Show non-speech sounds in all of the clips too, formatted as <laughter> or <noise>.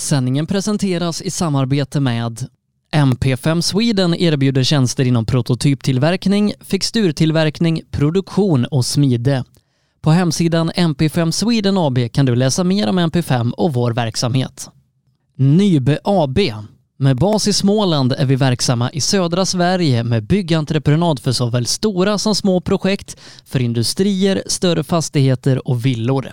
Sändningen presenteras i samarbete med MP5 Sweden erbjuder tjänster inom prototyptillverkning, fixturtillverkning, produktion och smide. På hemsidan MP5 Sweden AB kan du läsa mer om MP5 och vår verksamhet. Nybe AB. Med bas i Småland är vi verksamma i södra Sverige med byggentreprenad för såväl stora som små projekt, för industrier, större fastigheter och villor.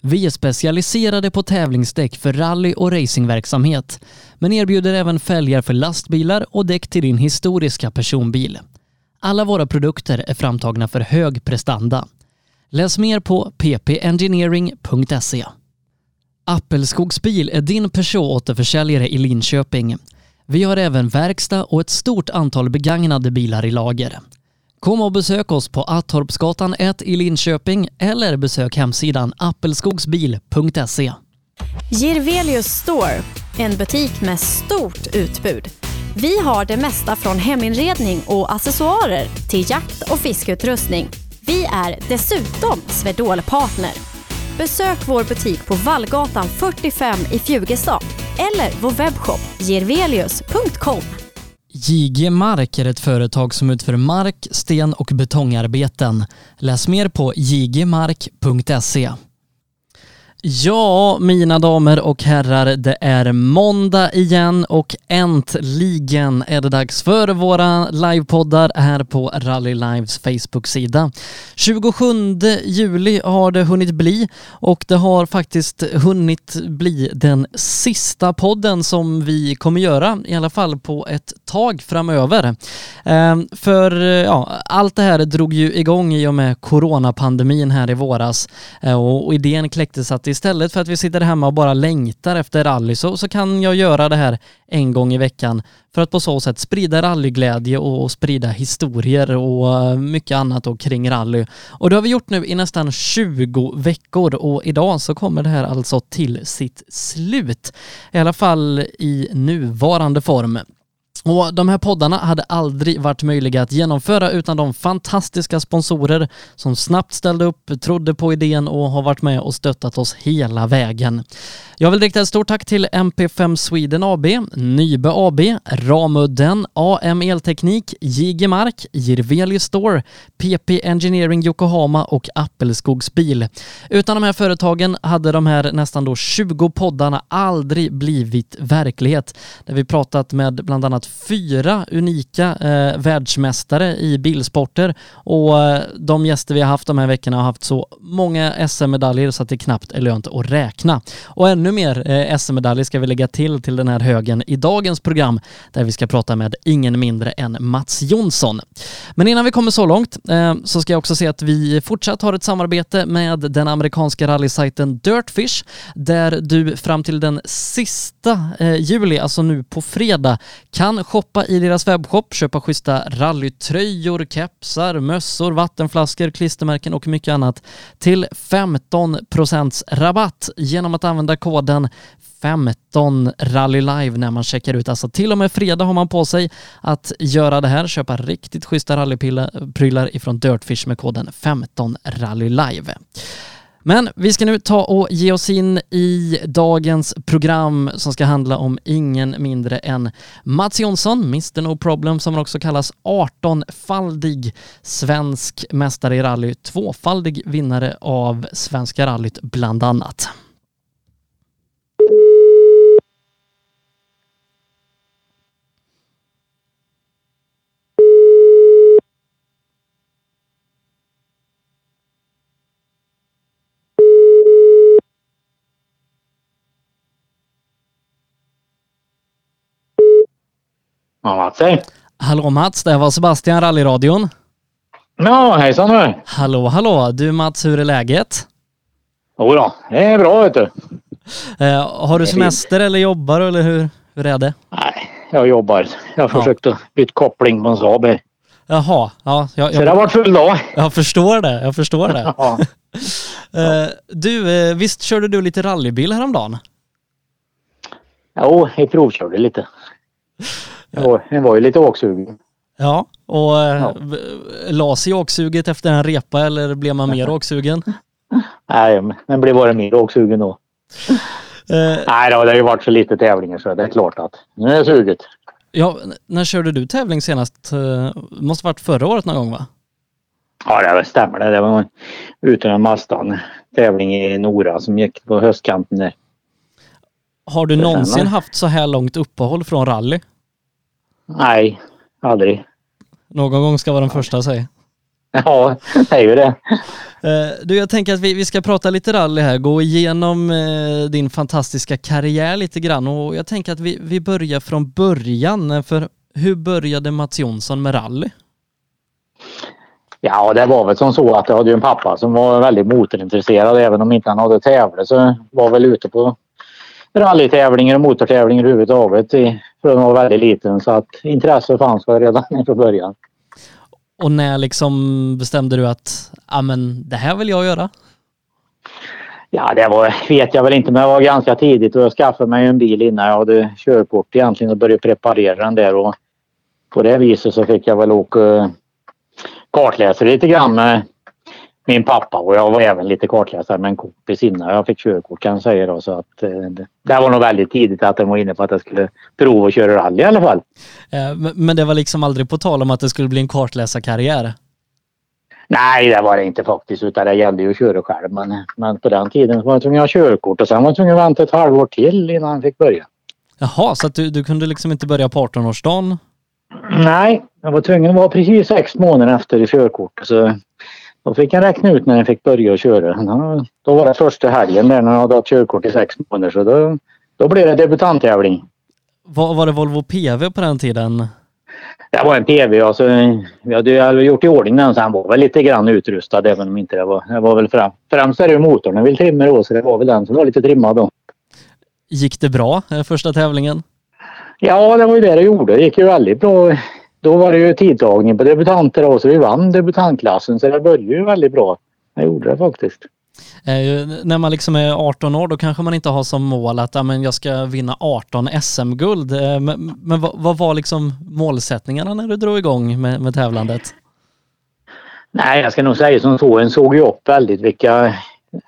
Vi är specialiserade på tävlingsdäck för rally och racingverksamhet, men erbjuder även fälgar för lastbilar och däck till din historiska personbil. Alla våra produkter är framtagna för hög prestanda. Läs mer på ppengineering.se. Appelskogsbil är din Peugeot-återförsäljare i Linköping. Vi har även verkstad och ett stort antal begagnade bilar i lager. Kom och besök oss på Attorpsgatan 1 i Linköping eller besök hemsidan appelskogsbil.se. Girvelius Store, en butik med stort utbud. Vi har det mesta från heminredning och accessoarer till jakt och fiskeutrustning. Vi är dessutom Swedol-partner. Besök vår butik på Vallgatan 45 i Fjugestad eller vår webbshop girvelius.com. JG Mark är ett företag som utför mark, sten och betongarbeten. Läs mer på jgmark.se. Ja, mina damer och herrar, det är måndag igen och äntligen är det dags för våra livepoddar här på Rally Lives Facebook-sida. 27 juli har det hunnit bli och det har faktiskt hunnit bli den sista podden som vi kommer göra, i alla fall på ett tag framöver. Ehm, för ja, allt det här drog ju igång i och med coronapandemin här i våras eh, och idén kläcktes att istället för att vi sitter hemma och bara längtar efter rally så, så kan jag göra det här en gång i veckan för att på så sätt sprida rallyglädje och sprida historier och eh, mycket annat då kring rally. Och det har vi gjort nu i nästan 20 veckor och idag så kommer det här alltså till sitt slut. I alla fall i nuvarande form. Och de här poddarna hade aldrig varit möjliga att genomföra utan de fantastiska sponsorer som snabbt ställde upp, trodde på idén och har varit med och stöttat oss hela vägen. Jag vill rikta ett stort tack till MP5 Sweden AB, Nybe AB, Ramudden, AM Elteknik, JG Mark, Jirveli Store, PP Engineering Yokohama och Appelskogs Bil. Utan de här företagen hade de här nästan då 20 poddarna aldrig blivit verklighet. Där vi pratat med bland annat fyra unika eh, världsmästare i bilsporter och eh, de gäster vi har haft de här veckorna har haft så många SM-medaljer så att det knappt är lönt att räkna. Och ännu mer eh, SM-medaljer ska vi lägga till till den här högen i dagens program där vi ska prata med ingen mindre än Mats Jonsson. Men innan vi kommer så långt eh, så ska jag också säga att vi fortsatt har ett samarbete med den amerikanska rallysajten Dirtfish där du fram till den sista eh, juli, alltså nu på fredag, kan kan shoppa i deras webbshop, köpa schyssta rallytröjor, kepsar, mössor, vattenflaskor, klistermärken och mycket annat till 15% rabatt genom att använda koden 15 Rally Live när man checkar ut. Alltså till och med fredag har man på sig att göra det här, köpa riktigt schyssta rallyprylar ifrån Dirtfish med koden 15 Rally Live. Men vi ska nu ta och ge oss in i dagens program som ska handla om ingen mindre än Mats Jonsson, Mr No Problem som han också kallas, 18-faldig svensk mästare i rally, tvåfaldig vinnare av Svenska rallyt bland annat. Ja, Mats hej. Hallå Mats, det här var Sebastian, rallyradion. Ja, hejsan du. Hallå, hallå. Du Mats, hur är läget? Jodå, det är bra vet du. Eh, har du semester eller jobbar eller hur, hur är det? Nej, jag jobbar. Jag har Ja. byta koppling på en Saab här. Jaha, ja, jag, Så det jag, har varit full dag. jag förstår det. Jag förstår det. <laughs> Ja. <laughs> Eh, du, eh, visst körde du lite rallybil häromdagen? Jo, jag provkörde lite. Jag var, var ju lite åksugen. Ja, och eh, Ja. la sig åksuget efter en repa eller blev man mer <laughs> åksugen? Nej, men det blev bara mer åksugen då. <laughs> Eh, Nej, då, det har ju varit så lite tävlingar så det är klart att nu är suget. ja, när körde du tävling senast? Eh, måste varit förra året någon gång va? Ja, det stämmer det. Det var utan en Mazdan tävling i Nora som gick på höstkanten där. Har du Det någonsin haft så här långt uppehåll från rally? Nej, aldrig. Någon gång ska vara den första säg. Ja, det är ju det. Eh, Du, jag tänker att vi, vi ska prata lite rally här, gå igenom eh, din fantastiska karriär lite grann och jag tänker att vi, vi börjar från början. eh, För hur började Mats Jonsson med rally? Ja, det var väl som så att jag hade ju en pappa som var väldigt motorintresserad. Även om inte han hade tävlat så var väl ute på rallytävlingar och motortävlingar överhuvudtaget i- från att vara väldigt liten. Så att intresse fanns väl redan <laughs> från början. Och när liksom bestämde du att, men det här vill jag göra? Ja, det var, vet jag väl inte, men det var ganska tidigt och jag skaffade mig en bil innan jag hade körkort egentligen och började preparera den där. Och på det viset så fick jag väl åka kartläsa lite grann med min pappa och jag var även lite kartläsare med en kompis innan jag fick körkort kan jag säga då. Så att eh, det, det var nog väldigt tidigt att den var inne på att jag skulle prova att köra rally i alla fall. Eh, men- det var liksom aldrig på tal om att det skulle bli en kartläsarkarriär? Nej, det var det inte faktiskt utan det gällde ju att köra själv. Men, men på den tiden var jag tvungen att ha körkort och sen var jag tvungen att vänta ett halvår till innan jag fick börja. Jaha, så att du, du kunde liksom inte börja på 18-årsdagen? Nej, jag var tvungen att vara precis sex månader efter körkort. Så då fick jag räkna ut när jag fick börja köra. Då- var det första helgen där när jag hade haft körkort i sex månader. Så då, då blev det debutanttävling. Var, var det Volvo PV på den tiden? Det var en PV. Alltså, vi hade gjort i ordning den så han var väl lite grann utrustad även om inte det var, det var väl fram, främst är det motorn jag vill trimma då så det var väl den som var lite trimmad då. Gick det bra eh, första tävlingen? Ja, det var ju det det gjorde. Det gick ju väldigt bra. Då var det ju tidtagning på debutanter då, så vi vann debutantklassen så det började ju väldigt bra. Det gjorde det faktiskt. Eh, när man liksom är 18 år då kanske man inte har som mål att ja, men jag ska vinna 18 SM-guld. Eh, men men vad, vad var liksom målsättningarna när du drog igång med, med tävlandet? Nej, jag ska nog säga som så. En såg ju upp väldigt vilka...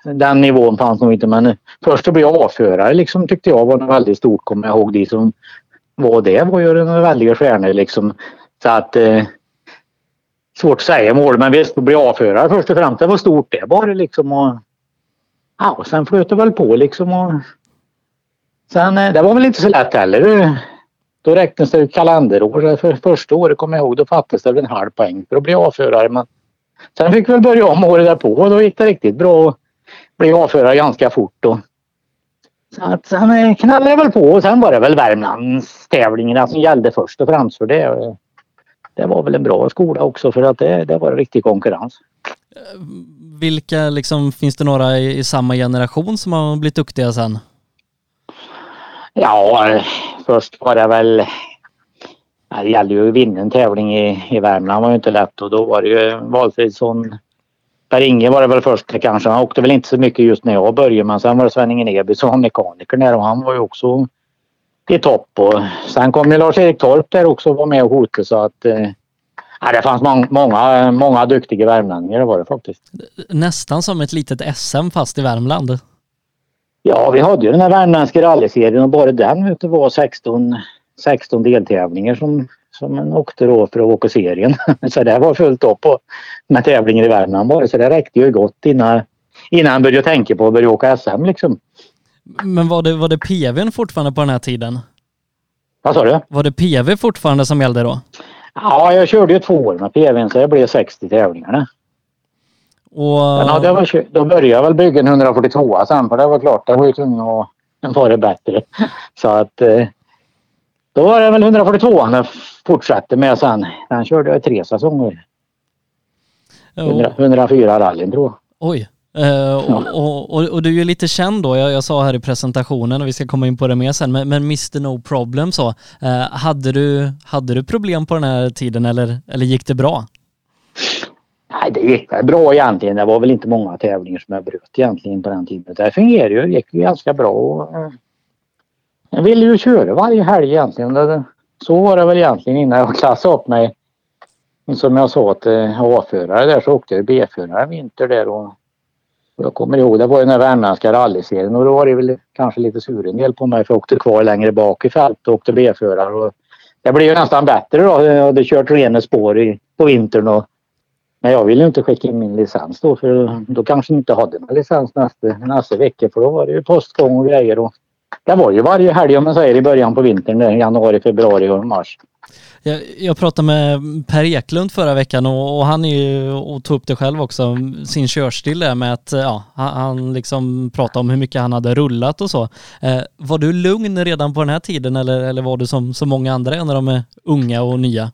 Den nivån fanns nog inte men först att bli A-förare liksom tyckte jag var något väldigt stort kommer jag ihåg. De som var det var ju några väldiga stjärnor liksom. Så att... Eh, svårt att säga mål men visst att bli avförare först och främst det var stort det bara liksom. Och, ja, och sen flöt det väl på liksom och... Sen eh, det var väl inte så lätt heller. Då räknas det ju kalenderår. För första året kommer jag ihåg då fattades det väl en halv poäng för att bli avförare. Men sen fick vi väl börja om året därpå och då gick det riktigt bra att bli avförare ganska fort. Då. Så att sen eh, knallade jag väl på och sen var det väl Värmlandstävlingarna som gällde först och främst för det. Det var väl en bra skola också för att det, det var riktig konkurrens. Vilka liksom, finns det några i, i samma generation som har blivit duktiga sen? Ja, eh, först var det väl... Det gällde ju att vinna en tävling i, i Värmland var ju inte lätt och då var det ju Valfridsson. Per-Inge var det väl först kanske. Han åkte väl inte så mycket just när jag började men sen var det Sven-Inge Neby som var mekaniker där och han var ju också i topp. Och sen kom ju Lars-Erik Torp där också och var med och hotade så att eh, ja, det fanns mång, många, många duktiga värmlänningar det var det faktiskt. Nästan som ett litet SM fast i Värmland. Ja, vi hade ju den här värmländska rallyserien och bara den du, var 16, 16 deltävlingar som, som man åkte då för att åka serien. <laughs> Så det var fullt upp på, med tävlingar i Värmland bara. Så det räckte ju gott innan, innan han började tänka på att börja åka SM liksom. Men var det, var det PVn fortfarande på den här tiden? Vad sa du? Var det PV fortfarande som gällde då? Ja, jag körde ju två år med PVn så det blev 60 tävlingarna. Och, Men ja, det var, kö- då började jag väl bygga en 142 sen för det var klart, det var ju tvungen att vara bättre. <laughs> Så att eh, Då var det väl 142 han fortsatte med sen. Den körde jag i tre säsonger. 100, 104 rallyn tror jag. Oj. Uh, och, och, och, du är lite känd då, jag, jag, sa här i presentationen och vi ska komma in på det mer sen, men, men Mr No Problem så, uh, hade, du, hade du problem på den här tiden eller, eller gick det bra? Nej, det gick väl bra egentligen. Det var väl inte många tävlingar som jag bröt egentligen på den tiden. Det fungerade ju, det gick ju ganska bra. Och, uh, jag ville ju köra varje helg egentligen. Det, så var det väl egentligen innan jag klassade upp mig. Som jag sa till A-förare där så åkte jag B-förare vinter där och jag kommer ihåg det var ju den värmländska rallyserien och då var det väl kanske lite sur del på mig för jag åkte kvar längre bak i fält och åkte B-förare. Det blev ju nästan bättre då. Jag hade kört rena spår i, på vintern och men jag ville inte skicka in min licens då för då kanske inte hade någon licens nästa, nästa vecka för då var det ju postgång och grejer. Och det var ju varje helg om man säger i början på vintern, januari, februari och mars. Jag, jag pratade med Per Eklund förra veckan och, och han är ju, och tog upp det själv också, sin körstil där med att ja, han, liksom pratade om hur mycket han hade rullat och så. Eh, var du lugn redan på den här tiden eller, eller var du som så många andra när de är unga och nya?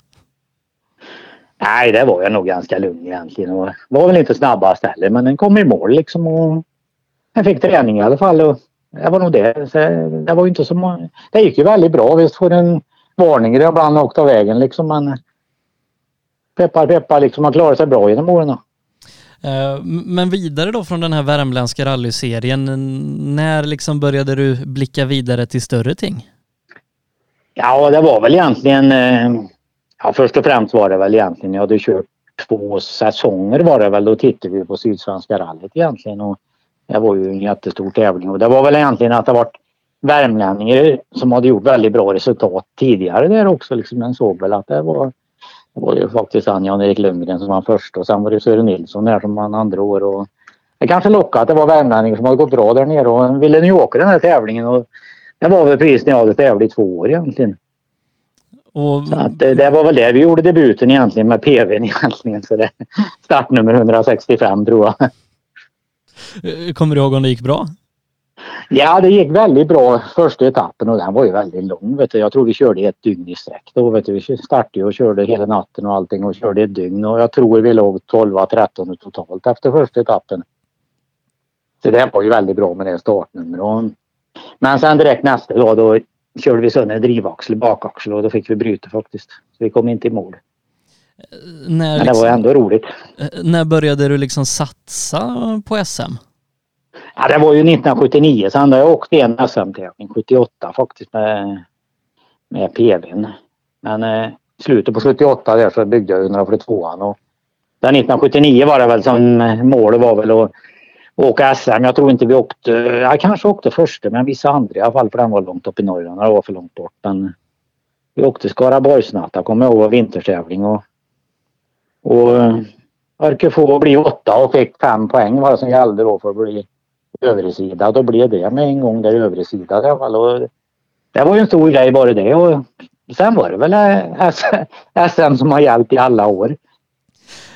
Nej, det var jag nog ganska lugn egentligen och var väl inte snabbast heller men den kom i mål liksom och jag fick träning i alla fall och det var nog det. Så det var inte så många. Det gick ju väldigt bra. Visst för en varningar ibland åkt av vägen liksom men peppar peppar liksom man klarar sig bra genom åren. Eh, men vidare då från den här värmländska rallyserien, när liksom började du blicka vidare till större ting? Ja, det var väl egentligen, eh, ja först och främst var det väl egentligen, jag hade kört två säsonger var det väl, då tittade vi på Sydsvenska rallyt egentligen och det var ju en jättestor tävling och det var väl egentligen att det varit värmlänningar som hade gjort väldigt bra resultat tidigare där också. Liksom. Man såg väl att det var, det var ju faktiskt han Jan-Erik Lundgren som var först och sen var det Sören Nilsson där som vann andra år. Och det kanske lockade att det var värmlänningar som hade gått bra där nere och ville nu åka den här tävlingen. Och det var väl precis när jag hade tävlat i två år egentligen. Och... Så att det, det, var väl det vi gjorde debuten egentligen med PVn egentligen. Så det, startnummer 165 tror jag. Kommer du ihåg om det gick bra? Ja, det gick väldigt bra första etappen och den var ju väldigt lång. Vet du. Jag tror vi körde ett dygn i sträck då. Vet du. Vi startade och körde hela natten och allting och körde ett dygn och jag tror vi låg 12-13 totalt efter första etappen. Så det var ju väldigt bra med det startnumret. Men sen direkt nästa dag då körde vi sönder drivaxel, bakaxel och då fick vi bryta faktiskt. Så vi kom inte i mål. När Men det liksom, var ändå roligt. Eh, när började du liksom satsa på SM? Ja, det var ju 1979. Sen jag åkte en SM-tävling 78 faktiskt med, med PVn. Men eh, slutet på 78 där så byggde jag 142an och den 1979 var det väl som målet var väl att åka SM. Jag tror inte vi åkte, jag kanske åkte första men vissa andra i alla fall för den var långt upp i Norrland. Det var för långt bort. Men vi åkte Skaraborgsnatta kommer jag ihåg, vintertävling och, och verkar få bli åtta och fick fem poäng var det som gällde då för att bli övre sida. Då blev det med en gång där övre sida i alla fall. Och det var ju en stor grej bara det. Och sen var det väl SM som har gällt i alla år.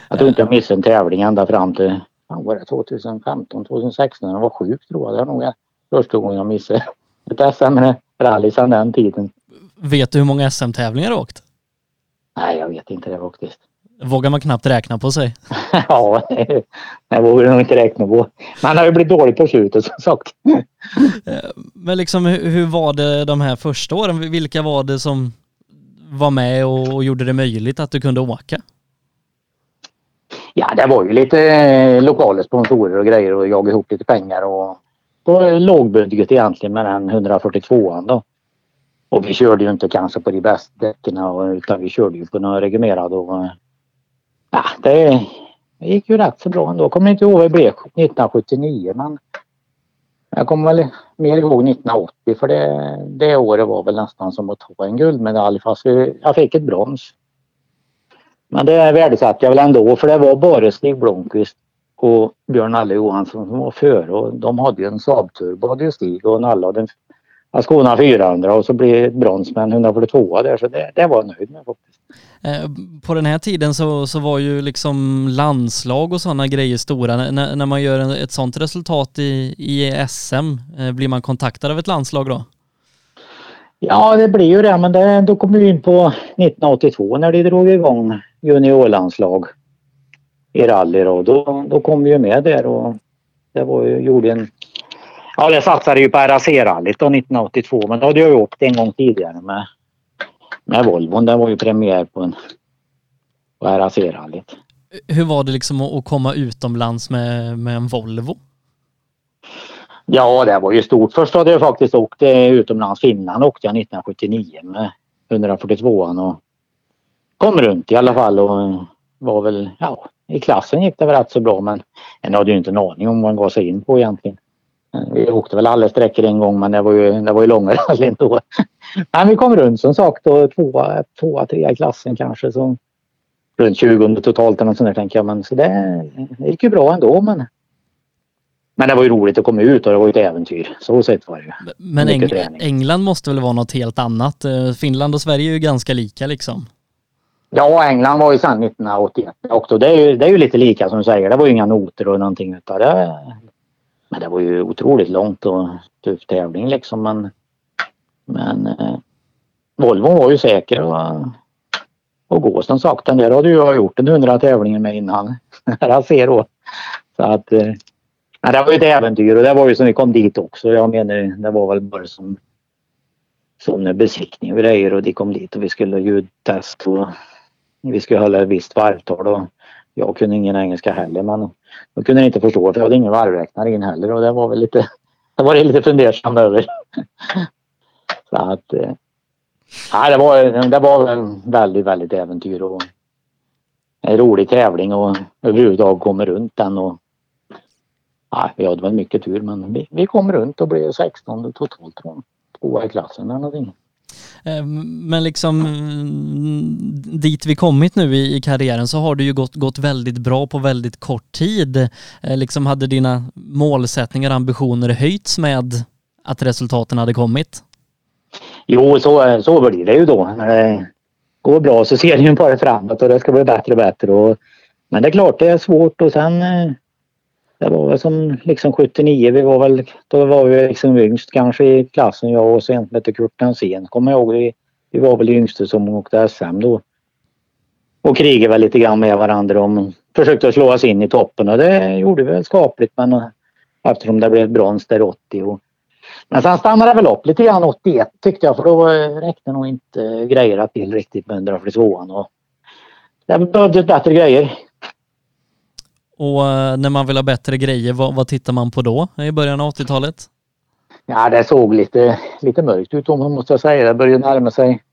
Jag tror inte jag missade en tävling ända fram till var det 2015, 2016. Det var sjukt tror jag. Det är nog första gången jag missade ett SM-rally sedan den tiden. Vet du hur många SM-tävlingar du åkt? Nej, jag vet inte det faktiskt vågar man knappt räkna på sig. <laughs> ja, det vågar nog inte räkna på. Man har ju blivit dålig på slutet som sagt. Eh, men liksom hur var det de här första åren? Vilka var det som var med och gjorde det möjligt att du kunde åka? Ja, det var ju lite eh, lokala sponsorer och grejer och jaga ihop lite pengar och på lågbudget egentligen med den 142an då. Och vi körde ju inte kanske på de bästa däcken utan vi körde ju på några reglerad och Ja, det, det gick ju rätt så bra ändå. Jag kommer inte ihåg vad det blev 1979 men jag kommer väl mer ihåg 1980 för det, det året var väl nästan som att ta en guldmedalj fast vi, jag fick ett brons. Men det värdesatte jag väl ändå för det var bara Stig Blomqvist och Björn Nalle Johansson som var före och de hade ju en Saab Turbo hade ju Stig och Nalle hade en Ascona 400 och så blev det brons med en 142 där så det, det var jag nöjd med faktiskt. Eh, på den här tiden så, så var ju liksom landslag och sådana grejer stora. N när man gör ett sådant resultat i, i SM, eh, blir man kontaktad av ett landslag då? Ja, det blir ju det, men det, då kom vi in på 1982 när de drog igång juniorlandslag i rally då. Då, då kom vi ju med där och det var ju, gjorde en... Ja, det satsade ju på RAC-rallyt då 1982, men då hade jag ju åkt en gång tidigare med, med Volvon. Det var ju premiär på, en, på RAC-rallyt. Hur var det liksom att komma utomlands med, med en Volvo? Ja, det var ju stort. Först hade jag faktiskt åkt eh, utomlands. Finland åkte jag 1979 med 142an och kom runt i alla fall och var väl, ja, i klassen gick det väl rätt så bra men en hade ju inte en aning om vad man gav sig in på egentligen. Vi åkte väl alla sträckor en gång men det var ju, det var ju långa <laughs> rallyn då. Men vi kom runt som sagt och tvåa, tvåa, trea i klassen kanske. Så runt 20 totalt eller något sånt där tänker jag. Men så det, det gick ju bra ändå men men det var ju roligt att komma ut och det var ju ett äventyr. Så sett var det ju. Men Eng England måste väl vara något helt annat? Eh, Finland och Sverige är ju ganska lika liksom. Ja, England var ju sedan 1981 också. Det är, ju, det är ju lite lika som du säger. Det var ju inga noter och någonting utav det. Men det var ju otroligt långt och tuff tävling liksom. Men, men eh, Volvo var ju säker och, och gå som sagt. Den där hade jag gjort en hundra tävlingar med innan. <laughs> Jag ser då. Så att eh, men det var ju ett äventyr och det var ju som vi kom dit också. Jag menar det var väl bara som, som besiktning och grejer och de kom dit och vi skulle ljudtest och vi skulle hålla ett visst varvtal och jag kunde ingen engelska heller men då kunde inte förstå för jag hade ingen varvräknare in heller och det var väl lite, <laughs> det var lite fundersam över. <laughs> Så att, eh, nej, det var, det var en väldigt, väldigt äventyr och en rolig tävling och överhuvudtaget komma runt den och Nej, vi hade väl mycket tur men vi, vi kom runt och blev 16 totalt från tvåa i klassen eller någonting. Ehm, men liksom eh, dit vi kommit nu i, i karriären så har du ju gått, gått väldigt bra på väldigt kort tid. Eh, liksom hade dina målsättningar och ambitioner höjts med att resultaten hade kommit? Jo, så, så blir det ju då. När det går bra så ser det ju bara framåt och det ska bli bättre och bättre. Och, men det är klart det är svårt och sen eh, det var väl som liksom 79, vi var väl, då var vi liksom yngst kanske i klassen jag och sen hette Kurt Nansén kommer jag ihåg. Vi, vi var väl yngste som åkte SM då. Och krigade väl lite grann med varandra om försökte slå oss in i toppen och det gjorde vi väl skapligt men eh, eftersom det blev brons där 80 och men sen stannade det väl upp lite grann 81 tyckte jag för då eh, räckte nog inte grejerna till riktigt med 142an och det behövdes bättre grejer. Och eh, när man vill ha bättre grejer, vad, vad tittar man på då i början av 80-talet? Ja, det såg lite, lite mörkt ut måste jag säga. Det började närma sig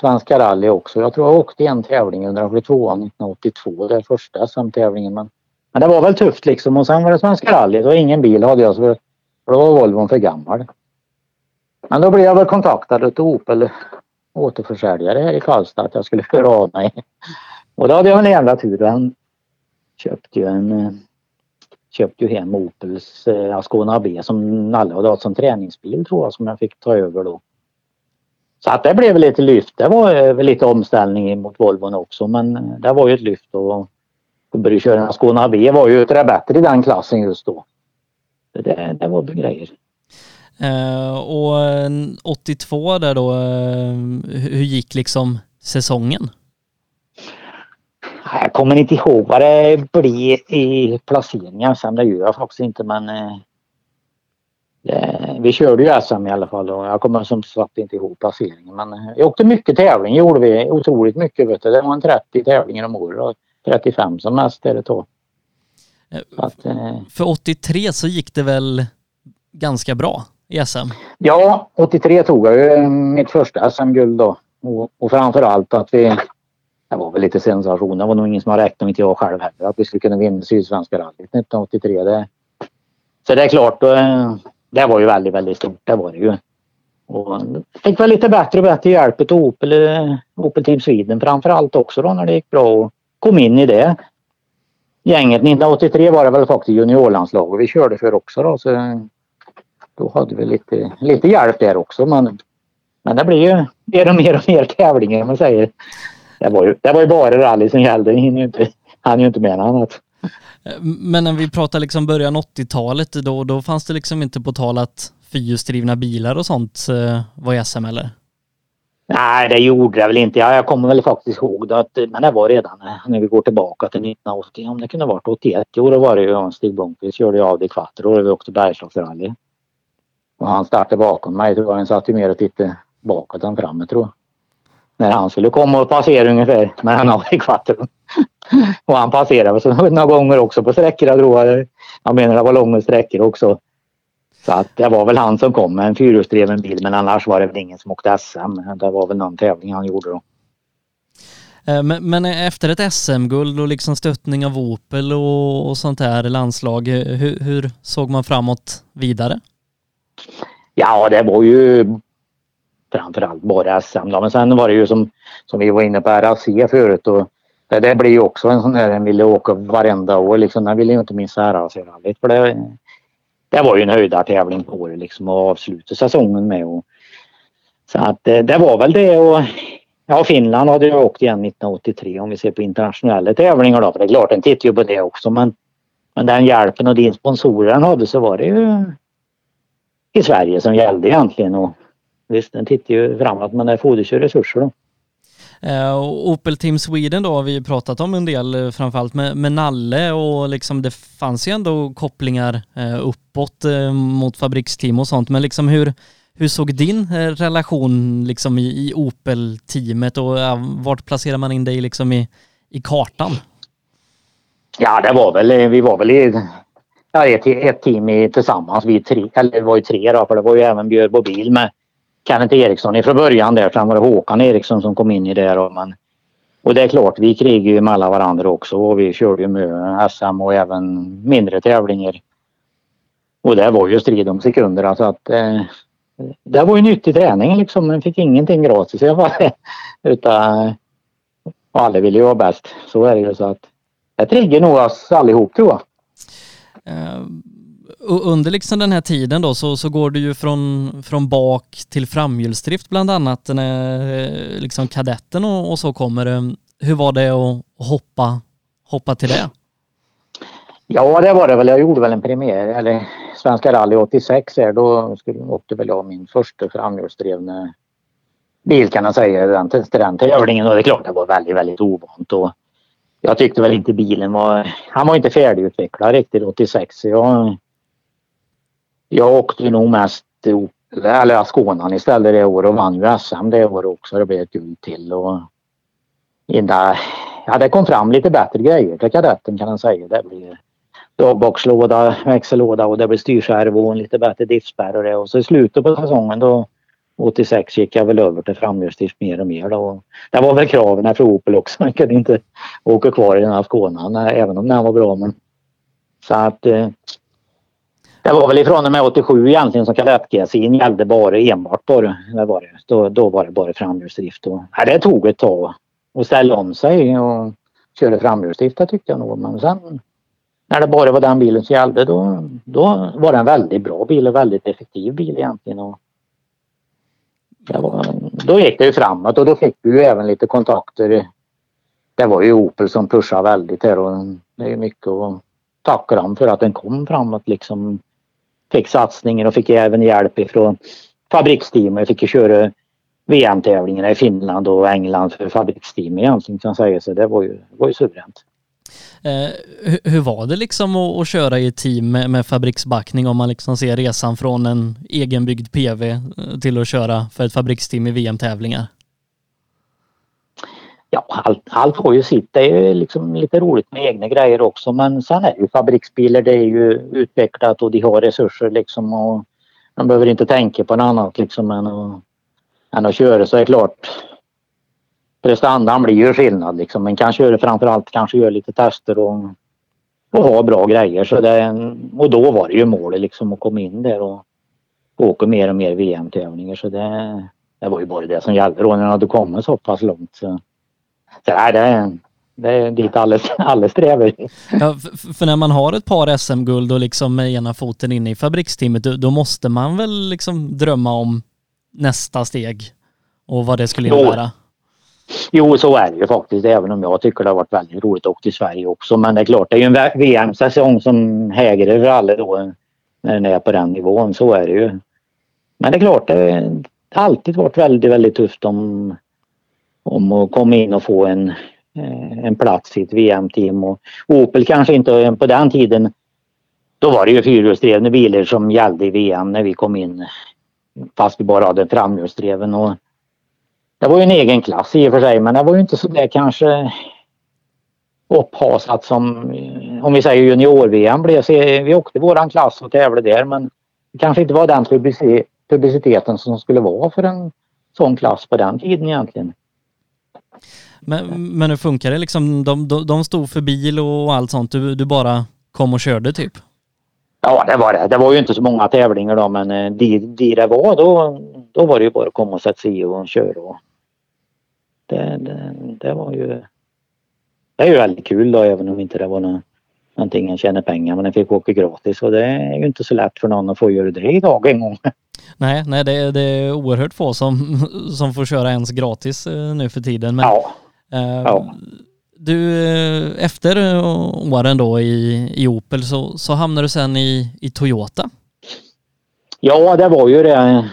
Svenska rally också. Jag tror jag åkte en tävling under 142 1982, den första SM-tävlingen. Men, men det var väl tufft liksom och sen var det Svenska rally och ingen bil hade jag så då var Volvon för gammal. Men då blev jag väl kontaktad av Opel återförsäljare här i Karlstad att jag skulle höra av mig. Och då hade jag en jävla tur. Han köpte ju en eh, köpte ju hem Opels eh, Ascona B som alla hade haft som träningsbil tror jag som jag fick ta över då. Så att det blev lite lyft. Det var eh, väl lite omställning mot Volvon också men eh, det var ju ett lyft och att börja köra en Ascona B var ju ett bättre i den klassen just då. Det, det var grejer. Uh, och 82 där då, uh, hur gick liksom säsongen? Jag kommer inte ihåg vad det blir i placeringen sen. Det gör jag faktiskt inte men eh, det, vi körde ju SM i alla fall och jag kommer som sagt inte ihåg placeringen. Men eh, jag åkte mycket tävling gjorde vi. Otroligt mycket vet du. Det var en 30 tävlingar om året och 35 som mest är det då. Att, eh, För 83 så gick det väl ganska bra i SM? Ja, 83 tog jag ju mitt första SM-guld då. Och, och framförallt att vi det var väl lite sensation. Det var nog ingen som har räknat, inte jag själv heller, att vi skulle kunna vinna Sydsvenska rallyt 1983. Det, så det är klart, eh, det var ju väldigt, väldigt stort. Det var det ju. Och fick väl lite bättre och bättre hjälp av Opel, eh, Opel Team Sweden framförallt också då när det gick bra och kom in i det gänget. 1983 var det väl faktiskt juniorlandslag och vi körde för också då så då hade vi lite, lite hjälp där också men, men det blir ju mer och mer och mer tävlingar om man säger det var ju, det var ju bara rally som gällde. Han ju inte, han ju inte med annat. Men när vi pratar liksom början 80-talet då, då fanns det liksom inte på tal att fyrhjulsdrivna bilar och sånt eh, var i SM eller? Nej, det gjorde det väl inte. Jag kommer väl faktiskt ihåg det, att, men det var redan när vi går tillbaka till 1980, om det kunde varit 81. Jo, då var det ju Stig Blomqvist körde av det Quattro och vi åkte Bergslagsrally. Och han startade bakom mig jag. Han satt ju mer och tittade bakåt än framåt tror jag. När han skulle komma och passera ungefär med en Audi Quattro. och han passerade så några gånger också på sträckor tror jag. Jag menar det var långa sträckor också. Så att det var väl han som kom med en fyrhjulsdriven bil men annars var det väl ingen som åkte SM. Det var väl någon tävling han gjorde då. Eh, men, men efter ett SM-guld och liksom stöttning av Opel och, och sånt här landslag, hur, hur, såg man framåt vidare? Ja, det var ju framförallt bara SM då. Men sen var det ju som, som vi var inne på RAC förut och det, det blir ju också en sån där en ville åka varenda år liksom. Den ville ju inte missa RAC-rallyt för det, det var ju en höjdartävling på det liksom att avsluta säsongen med. Och, så att det, det var väl det och ja, Finland hade jag åkt igen 1983 om vi ser på internationella tävlingar då. För det är klart, den tittar ju på det också men, men den hjälpen och din sponsorer den hade så var det ju i Sverige som gällde egentligen. Och visst, den tittar ju framåt men det fordras ju resurser då. Uh, Opel Team Sweden då har vi pratat om en del, eh, framförallt med, med Nalle och liksom det fanns ju ändå kopplingar uh, uppåt mot fabriksteam och sånt. Men liksom hur, hur såg din relation liksom i, i Opel-teamet och vart placerar man in dig liksom i, i kartan? Ja, det var väl, vi var väl i ja, ett, ett team i, tillsammans, vi tre, eller det var ju tre då, för det var ju även Björbo Bil med Kenneth Eriksson ifrån början där. Sen var det Håkan Eriksson som kom in i det. Och, man, och det är klart, vi krigade ju med varandra också och vi körde ju med SM och även mindre tävlingar. Och det var ju strid om sekunder. Alltså att, eh, det var ju nyttig träning liksom. Man fick ingenting gratis. i alla fall. <laughs> utan, och alla vill ju vara bäst. Så är det ju. Så att, det triggar nog oss allihop tror jag. Uh under liksom den här tiden då så, så går du ju från, från bak till framhjulsdrift bland annat när eh, liksom kadetten och, och så kommer. Eh, hur var det att hoppa, hoppa till det? Ja det var det väl. Jag gjorde väl en premiär eller Svenska rally 86 här. Då skulle, åkte väl jag min första framhjulsdrivna bil kan man säga den, till den tävlingen och det är klart det var väldigt väldigt ovant. Och jag tyckte väl inte bilen var, han var inte färdigutvecklad riktigt 86 så jag jag åkte nog mest eller Skåne istället det året och vann ju SM det året också. Det blev ett guld till och innan, ja, det kom fram lite bättre grejer till kadetten kan man säga. Det blir dagboxlåda, växellåda och det blir styrskärv och en lite bättre diffspärr och det. Och så i slutet på säsongen då 86 gick jag väl över till framhjulsdrift mer och mer då. Det var väl kraven för Opel också. Man kunde inte åka kvar i den här Skåne även om den var bra men så att eh, det var väl ifrån och med 87 egentligen som kadettgasin gällde bara enbart bara. Det var det. Då, då var det bara framhjulsdrift. Och, nej, det tog ett tag att ställa om sig och köra framhjulsdrift det tyckte jag nog. Men sen när det bara var den bilen som gällde då, då var det en väldigt bra bil och väldigt effektiv bil egentligen. Och det var, då gick det ju framåt och då fick vi ju även lite kontakter. Det var ju Opel som pushade väldigt här och det är mycket att tacka dem för att den kom framåt liksom fick satsningar och fick även hjälp ifrån fabriksteamet. Jag fick ju köra VM-tävlingarna i Finland och England för fabriksteam egentligen kan säga. Så det var ju, var ju suveränt. Eh, hur, hur, var det liksom att, att köra i team med, med, fabriksbackning om man liksom ser resan från en egenbyggd PV eh, till att köra för ett fabriksteam i VM-tävlingar? Ja, allt, allt har ju sitt. Det är ju liksom lite roligt med egna grejer också men sen är ju fabriksbilar, det är ju utvecklat och de har resurser liksom och man behöver inte tänka på något annat liksom än att, än att köra så är det klart prestandan blir ju skillnad liksom. Man kan köra framförallt kanske göra lite tester och, och ha bra grejer så det, och då var det ju målet liksom att komma in där och åka mer och mer VM-tävlingar så det, det var ju bara det som gällde då när man hade kommit så pass långt. Så. Så nej, det, är, det är dit alla, alla strävar. Ja, för, för när man har ett par SM-guld och liksom med ena foten inne i fabriksteamet, då, då, måste man väl liksom drömma om nästa steg och vad det skulle innebära? Jo, så är det ju faktiskt, även om jag tycker det har varit väldigt roligt att åka till Sverige också. Men det är klart, det är ju en VM-säsong som hägrar för alla då när den är på den nivån. Så är det ju. men det är klart, det har alltid varit väldigt, väldigt tufft om, om att komma in och få en, eh, en plats i ett VM-team. Och Opel kanske inte på den tiden, då var det ju fyrhjulsdrivna bilar som gällde i VM när vi kom in. Fast vi bara hade framhjulsdriven. Och det var ju en egen klass i och för sig men det var ju inte så där kanske upphasat som eh, om vi säger junior-VM blev. Vi åkte våran klass och tävlade där men det kanske inte var den publiciteten som skulle vara för en sån klass på den tiden egentligen. Men, men hur funkar det liksom? De, de, de stod för bil och allt sånt. Du, du bara kom och körde typ? Ja, det var det. Det var ju inte så många tävlingar då, men eh, de, de det var då, då var det ju bara att komma och sätta sig och köra. Och det, det, det var ju... Det är ju väldigt kul då, även om inte det var någon, någonting jag tjänar pengar, men jag fick åka gratis och det är ju inte så lätt för någon att få göra det idag en gång. Nej, nej det, det är oerhört få som, som får köra ens gratis eh, nu för tiden. Men, ja. Eh, ja. Du, eh, efter eh, åren då i, i Opel så, så hamnade du sen i, i Toyota. Ja, det var ju det.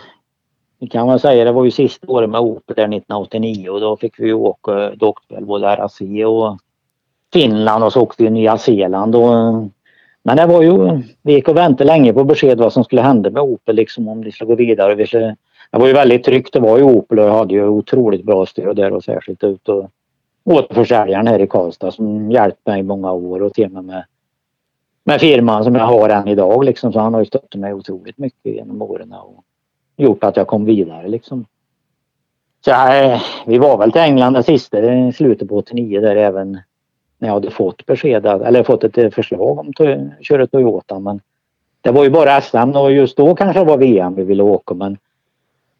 Det kan man säga. Det var ju sista året med Opel där 1989 och då fick vi åka, då åkte både RAC och Finland och så åkte vi Nya Zeeland. Och, men det var ju, vi gick och väntade länge på besked vad som skulle hända med Opel liksom om de skulle gå vidare. det var ju väldigt tryggt. Det var ju Opel och jag hade ju otroligt bra stöd där och särskilt ut och återförsäljaren här i Karlstad som hjälpt mig i många år och till och med med firman som jag har än idag liksom. Så han har ju stöttat mig otroligt mycket genom åren och gjort att jag kom vidare liksom. Så äh, vi var väl till England den sista slutet på 89 där även när jag hade fått besked eller fått ett eh, förslag om att köra Toyota men det var ju bara SM och just då kanske det var VM vi ville åka men,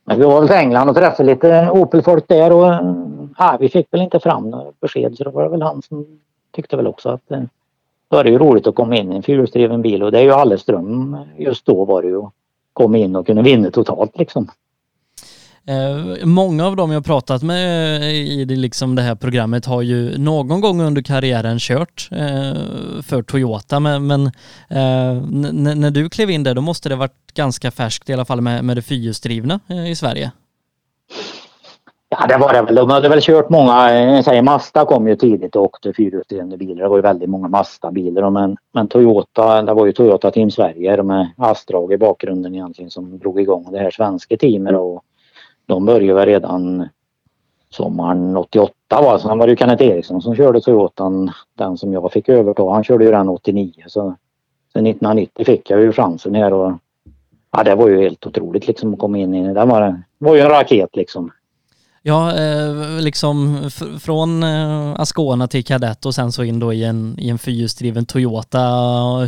men vi var väl till England och träffade lite Opel-folk där och ja, vi fick väl inte fram några besked så det var väl han som tyckte väl också att eh, då är det ju roligt att komma in i en fyrhjulsdriven bil och det är ju alldeles dröm just då var det ju att komma in och kunna vinna totalt liksom. Eh, många av dem jag pratat med eh, i det, liksom det här programmet har ju någon gång under karriären kört eh, för Toyota men, men eh, när du klev in där då måste det varit ganska färskt i alla fall med, med det fyrhjulsdrivna eh, i Sverige. Ja det var det väl. De hade väl kört många, eh, säger Mazda kom ju tidigt och åkte fyrhjulsdrivna bilar. Det var ju väldigt många Mazda-bilar men, men Toyota, det var ju Toyota Team Sverige med Astrag i bakgrunden egentligen som drog igång det här svenska teamet och de började väl redan sommaren 88 va. Sen var det ju Kenneth Eriksson som körde Toyotan, den som jag fick överta. Han körde ju den 89 så sen 1990 fick jag ju chansen här och ja, det var ju helt otroligt liksom att komma in i det. Det var, var ju en raket liksom. Ja, eh, liksom från eh, Ascona till Kadett och sen så in då i en, i en fyrhjulsdriven Toyota.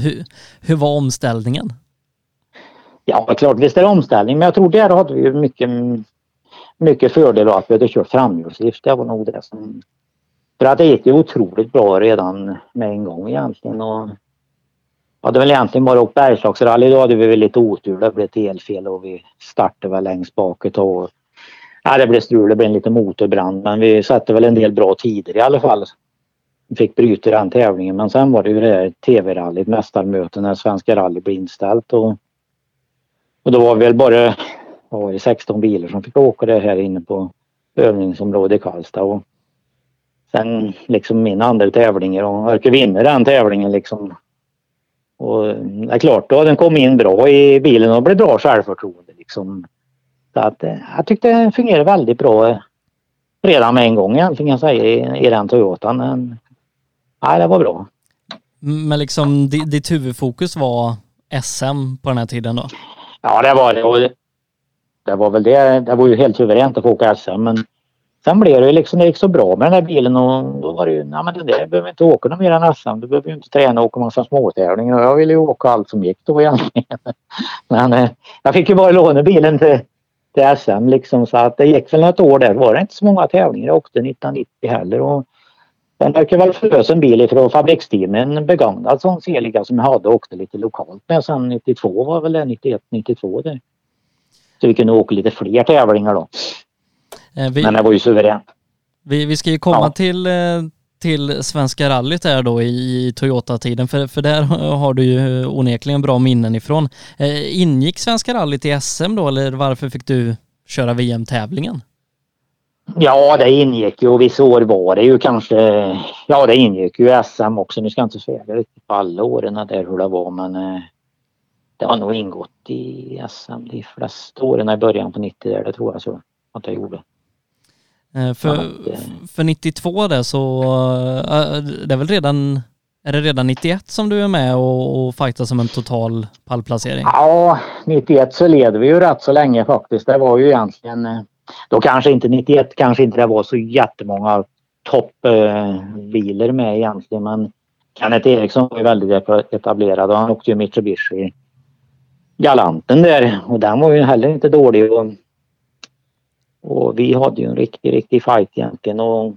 Hur, hur var omställningen? Ja, klart visst är det omställning, men jag tror där hade vi mycket, mycket fördel av att vi hade kört framhjulsdrift. Det var nog det som... För att det gick ju otroligt bra redan med en gång egentligen. Och hade väl egentligen bara åkt Bergslagsrally. Då hade vi väl lite otur. Det blev ett elfel och vi startade väl längst bak ett tag. Ja, det blev strul, det blev en liten motorbrand men vi satte väl en del bra tider i alla fall. Vi fick bryta den tävlingen men sen var det ju det här TV-rallyt, mästarmöten när Svenska rally blev inställt och, och då var vi väl bara var det 16 bilar som fick åka det här inne på övningsområdet i Karlstad. Och sen liksom min andra tävlingar och orkade vinna den tävlingen liksom. Och det är klart, då den kommit in bra i bilen och blev bra självförtroende liksom. Så att eh, jag tyckte det fungerade väldigt bra eh, redan med en gång egentligen jag säga i, i den Toyotan. Men, nej, det var bra. Men liksom ditt huvudfokus var SM på den här tiden då? Ja, det var det. Och det var väl det. Det var ju helt suveränt att få åka SM men sen blev det ju liksom, det gick så bra med den här bilen och då var det ju, nej men det där behöver inte åka något mer än SM. Du behöver ju inte träna och åka massa småtävlingar. Jag ville ju åka allt som gick då egentligen. <laughs> Men eh, jag fick ju bara låna bilen till till SM liksom så att det gick väl något år där var det inte så många tävlingar jag åkte 1990 heller och den verkar väl förlösa en bil ifrån fabriksteamen begagnad sån C-liga som jag hade och åkte lite lokalt med sen 92 var väl det 91, 92 där. Så vi kunde åka lite fler tävlingar då. Eh, vi, Men det var ju suveränt. Vi, vi ska ju komma ja. till, eh, till Svenska rallyt där då i Toyota-tiden, för, för där har du ju onekligen bra minnen ifrån. Eh, ingick Svenska rallyt i SM då eller varför fick du köra VM-tävlingen? Ja, det ingick ju och vissa år var det ju kanske, ja det ingick ju SM också. Nu ska jag inte säga riktigt på alla åren där hur det var men eh, det har nog ingått i SM de flesta åren i början på 90 där, det tror jag så att jag gjorde. Eh, för, för 92 där så, äh, det är väl redan, är det redan 91 som du är med och, och fightar som en total pallplacering? Ja, 91 så leder vi ju rätt så länge faktiskt. Det var ju egentligen, då kanske inte 91 kanske inte det var så jättemånga toppbilar med egentligen men Kenneth Eriksson var ju väldigt etablerad och han åkte ju Mitsubishi Galanten där och den var ju heller inte dålig. Och och vi hade ju en riktig, riktig fight egentligen och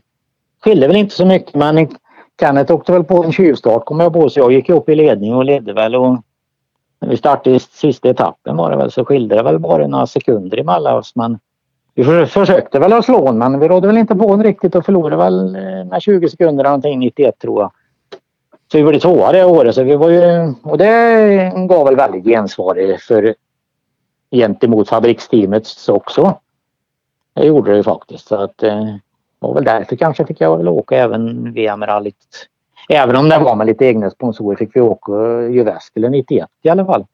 skilde väl inte så mycket men Kenneth åkte väl på en tjuvstart kommer jag på så jag gick upp i ledning och ledde väl och när vi startade sista etappen var det väl så skilde det väl bara några sekunder emellan oss men vi försökte väl att slå men vi rådde väl inte på honom riktigt och förlorade väl eh, med 20 sekunder någonting 91 tror jag. Så vi blev tvåa det året så vi var ju och det gav väl väldigt gensvar för gentemot fabriksteamet också. Det gjorde det faktiskt. Så att, eh, var väl därför kanske fick jag väl åka även VM-rallyt. Även om det var med lite egna sponsorer fick vi åka Jyväskylä 91 i alla fall.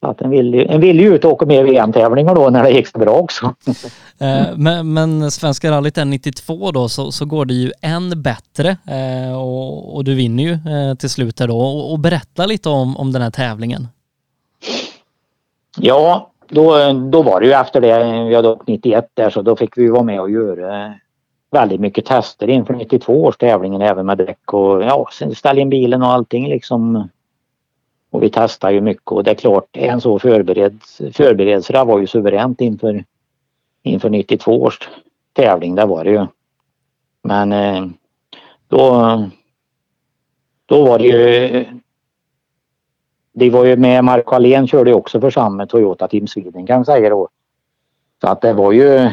Så att en ville, en ju ut och åka med VM-tävlingar då när det gick så bra också. <laughs> Eh, men, men Svenska rallyt är 92 då så, så går det ju än bättre eh, och, och, du vinner ju till slut här då. Och, och berätta lite om, om den här tävlingen. Ja, då, då var det ju efter det, vi hade åkt 91 där så då fick vi vara med och göra väldigt mycket tester inför 92 års tävlingen även med däck och ja, ställa in bilen och allting liksom. Och vi testade ju mycket och det är klart en så förbered, förberedelserna var ju suveränt inför, inför 92 års tävling, det var det ju. Men eh, då, då var det ju det var ju med Marco Allén körde också för samma Toyota Team Sweden kan man säga då. Så att det var ju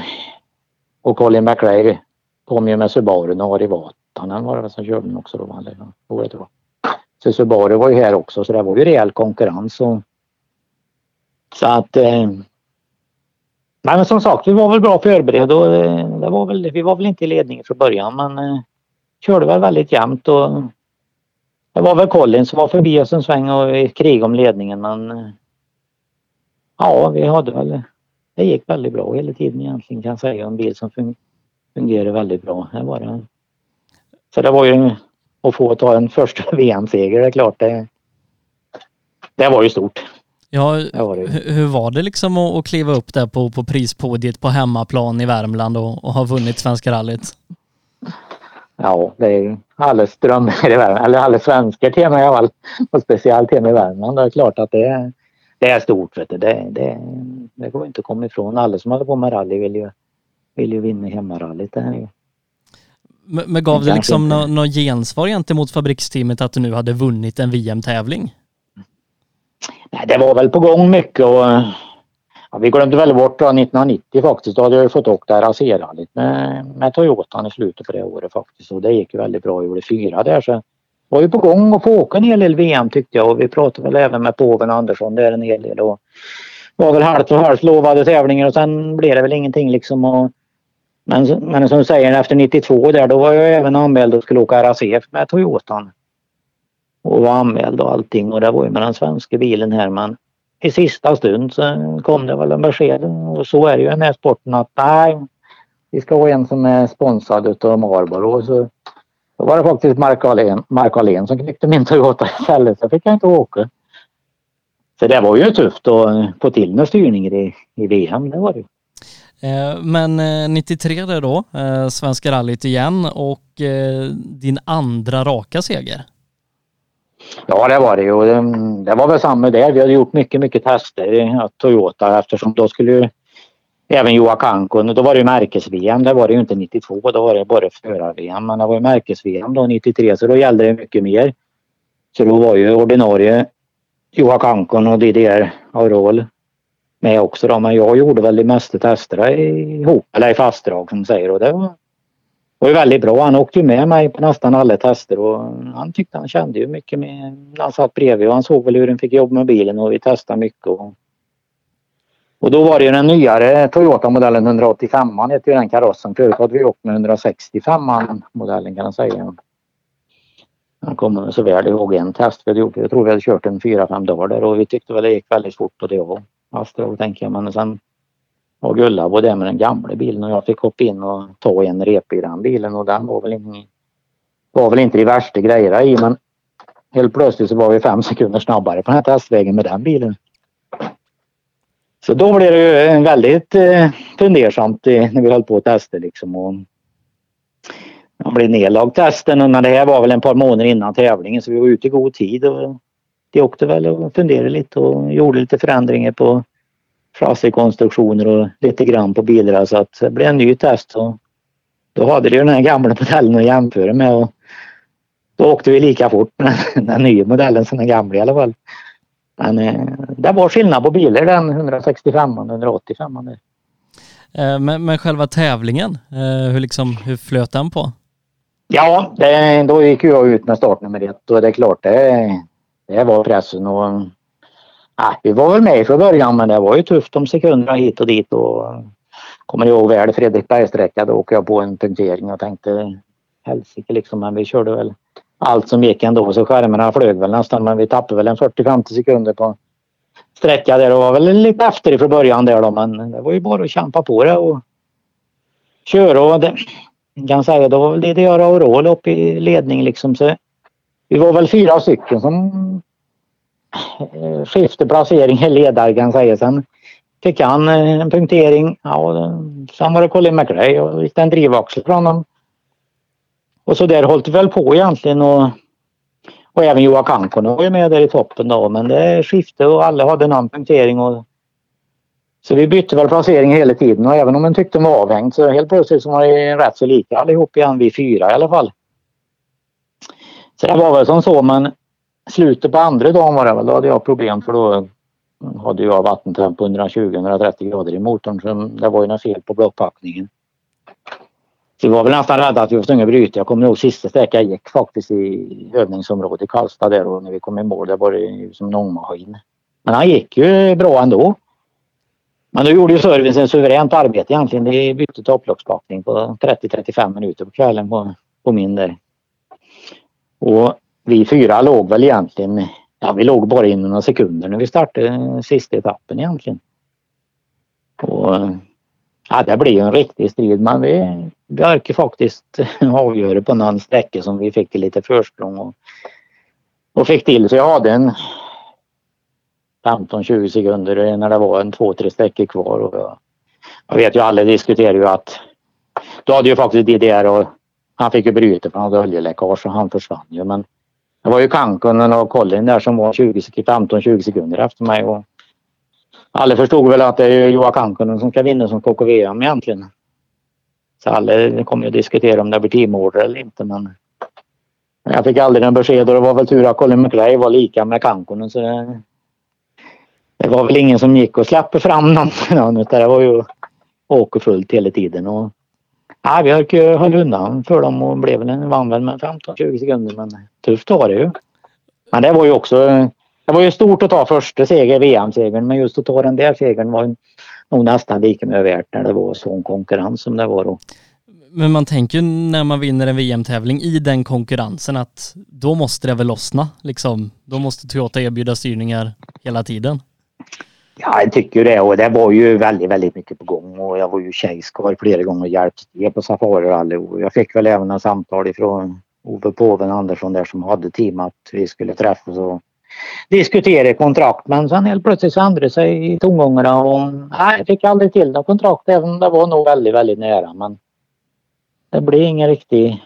och Colin McRae kom ju med Subaru och Ari Vatanen var det väl som körde den också då. Det var. Så Subaru var ju här också så det var ju rejäl konkurrens. Och, så att eh, men som sagt, vi var väl bra förberedda och eh, det var väl, vi var väl inte i ledningen från början men eh, körde väl väldigt jämnt och det var väl Colin som var förbi oss en sväng och krig om ledningen men ja, vi hade väl det gick väldigt bra hela tiden egentligen kan jag säga. En bil som fungerar väldigt bra. Det var det. Så det var ju att få ta en första <laughs> VM-seger, det är klart det, det var ju stort. Ja, var hur var det liksom att, kliva upp där på, på prispodiet på hemmaplan i Värmland och, och ha vunnit Svenska rallyt? Ja, det är alla strömmar <laughs> i Värmland, eller alla svenskar till mig i alla fall. Och speciellt hemma i Värmland. Det är klart att det är, det är stort. Vet du. Det, det, det går inte att komma ifrån. Alla som håller på med rally vill ju, vill ju vinna hemmarallyt. Men, men gav det liksom något nå gensvar gentemot fabriksteamet att du nu hade vunnit en VM-tävling? Nej, det var väl på gång mycket och Ja, vi glömde väl bort då 1990 faktiskt. Då hade jag ju fått åka RAC-rallyt med, med Toyotan i slutet på det året faktiskt. Och det gick ju väldigt bra. Jag gjorde fyra där så var ju på gång att få åka en hel del VM tyckte jag. Och vi pratade väl även med påven Andersson där en hel del. Och var väl halvt och halvt lovade tävlingar och sen blev det väl ingenting liksom. Och, men, men som du säger efter 92 där då var jag även anmäld och skulle åka RAC med Toyotan. Och var anmäld och allting och det var ju med den svenska bilen här men i sista stund så kom det väl en besked och så är det ju i den här sporten att nej, vi ska ha en som är sponsrad utav Marlboro. Så då var det faktiskt Mark Ahlén Mark Alén som knyckte min Toyota istället så fick jag inte åka. Så det var ju tufft att få till några styrningar i, i VM, det var det eh, men eh, 93 där då, eh, Svenska rallyt igen och din andra raka seger. Ja det var det ju. Det var väl samma där. Vi hade gjort mycket, mycket tester i Toyota eftersom då skulle ju även Joa Kankon, då var det ju märkes-VM. Det var det ju inte 92, då var det bara förar-VM. Men det var ju märkes-VM då 93 så då gällde det mycket mer. Så då var ju ordinarie Joa och DDR Aurol med också då. Men jag gjorde väl de mesta testerna ihop, eller i fastdrag som säger. Och det var, var ju väldigt bra. Han åkte ju med mig på nästan alla tester och han tyckte han kände ju mycket med han satt bredvid och han såg väl hur den fick jobba med bilen och vi testade mycket. Och, och då var det ju den nyare Toyota-modellen 185 an hette ju den karossen. Förut hade vi åkt med 165 modellen kan man säga. Han kommer så väl ihåg en test vi hade gjort. Jag tror vi hade kört en fyra, fem dagar där och vi tyckte väl det gick väldigt fort på det och Astra tänker jag. Men sen och Gulla var där med den gamla bilen och jag fick hoppa in och ta en rep i den bilen och den var väl inte, var väl inte de värsta grejerna i men helt plötsligt så var vi fem sekunder snabbare på den här testvägen med den bilen. Så då blev det ju väldigt eh, fundersamt eh, när vi höll på att testa liksom. Och man blev nedlagd testen och när det här var väl en par månader innan tävlingen så vi var ute i god tid och de åkte väl och funderade lite och gjorde lite förändringar på chassikonstruktioner och lite grann på bilar så att det blev en ny test. Och då hade de den här gamla modellen att jämföra med och då åkte vi lika fort med den nya modellen som den gamla i alla fall. Men eh, det var skillnad på bilar den 165 och 185 eh, men, men själva tävlingen, eh, hur, liksom, hur flöt den på? Ja, det, då gick jag ut med startnummer ett och det är klart det, det var pressen och Nej, vi var väl med från början men det var ju tufft om sekunderna hit och dit och eh, kommer ihåg väl Fredriksbergssträcka då åkte jag på en punktering och tänkte helsike liksom men vi körde väl allt som gick ändå så skärmarna flög väl nästan men vi tappade väl en 40-50 sekunder på sträcka där och var väl lite efter från början där då men det var ju bara att kämpa på det och köra och det, kan säga då var väl jag och Roll upp i ledning liksom så vi var väl fyra stycken som Eh, skifte placering i ledare säger. Sen fick han eh, en punktering. Ja, sen var det Colin McRae och gick en drivaxel från honom. Och så där höll det väl på egentligen och, och även Joa Kankonen var ju med där i toppen då men det skifte och alla hade någon punktering och så vi bytte väl placering hela tiden och även om man tyckte de var avhängd så helt plötsligt så var det rätt så lika allihop igen, vi fyra i alla fall. Så det var väl som så men slutet på andra dagen var det väl, då hade jag problem för då hade jag vattentemp på 120-130 grader i motorn så det var ju något fel på blockpackningen. Så vi var väl nästan rädda att vi var tvungna att bryta. Jag kommer ihåg sista sträckan jag gick faktiskt i övningsområdet i Karlstad där och när vi kom i mål där var det ju som en ångmaskin. Men han gick ju bra ändå. Men då gjorde ju servicen suveränt arbete egentligen. De bytte topplockspackning på 30-35 minuter på kvällen på, på min där. Och vi fyra låg väl egentligen, ja vi låg bara inom några sekunder när vi startade sista etappen egentligen. Och ja, det blev en riktig strid men vi, verkar orkade faktiskt <laughs> avgöra på någon sträcka som vi fick lite försprång och, och fick till så jag hade en 15-20 sekunder när det var en två, tre sträckor kvar. Och jag, jag vet ju alla diskuterar ju att då hade ju faktiskt DDR och han fick ju bryta för han hade oljeläckage och han försvann ju. Men det var ju Kankunen och Collin där som var 15-20 sekunder efter mig. Och alla förstod väl att det är Joa Kankunen som ska vinna som KKVM egentligen. Så alla kommer ju diskutera om det blir teamorder eller inte men jag fick aldrig en besked och det var väl tur att Colin McRae var lika med Kankunen så det, det var väl ingen som gick och släppte fram någon utan det var ju åkerfullt hela tiden. Och, Nej, vi höll undan för dem och blev väl en vann väl med 15-20 sekunder men tufft var det ju. Men det var ju också det var ju stort att ta första seger, VM-segern, men just att ta den där segern var nog nästan lika mycket värt när det var sån konkurrens som det var då. Men man tänker när man vinner en VM-tävling i den konkurrensen att då måste det väl lossna liksom. Då måste Toyota erbjuda styrningar hela tiden. Ja, jag tycker det. Och det var ju väldigt, väldigt mycket på gång. Och jag var ju tjejskar flera gånger och hjälpte till på Safari och Jag fick väl även en samtal ifrån Ove Påven Andersson där som hade team att vi skulle träffas och diskutera kontrakt. Men sen helt plötsligt så ändrade sig tongångarna och nej, jag fick aldrig till något kontrakt även om det var nog väldigt, väldigt nära. Men det blev ingen riktig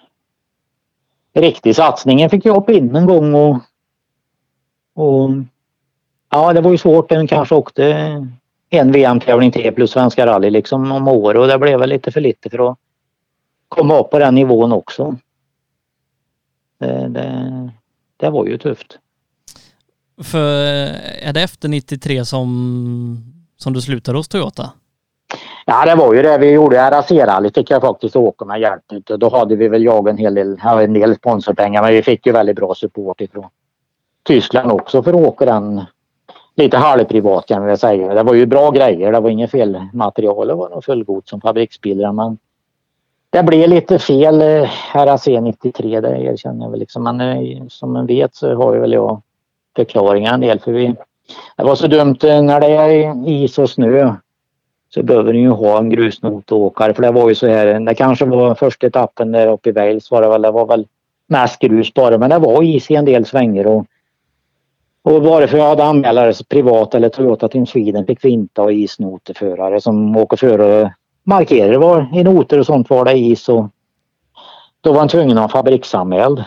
riktig satsning. Jag fick ju hoppa in en gång och, och Ja, det var ju svårt. Den kanske åkte en VM-tävling till plus Svenska rally liksom om året och det blev väl lite för lite för att komma upp på den nivån också. Det, det, det var ju tufft. För är det efter 93 som, som du slutade hos Toyota? Ja, det var ju det vi gjorde. RAC-rally fick jag faktiskt åka med hjälp utav. Då hade vi väl jag en hel del, en del sponsorpengar men vi fick ju väldigt bra support ifrån Tyskland också för att åka den lite halvprivat kan jag säga. Det var ju bra grejer. Det var inget fel material. Det var nog fullgott som fabriksbilar men det blev lite fel eh, RAC 93, det erkänner jag väl. Liksom. Men eh, som man vet så har ju väl jag förklaringar en del för vi det var så dumt eh, när det är is och snö så behöver ni ju ha en grusnotåkare för det var ju så här, det kanske var första etappen där uppe i Wales var det väl, det var väl mest grus bara men det var is i en del svänger och och bara för att jag hade anmälare privat eller Toyota Team Sweden fick vi inte ha isnoterförare som åker före och markerar var i noter och sånt var det is och då var han tvungen att ha fabriksanmäld.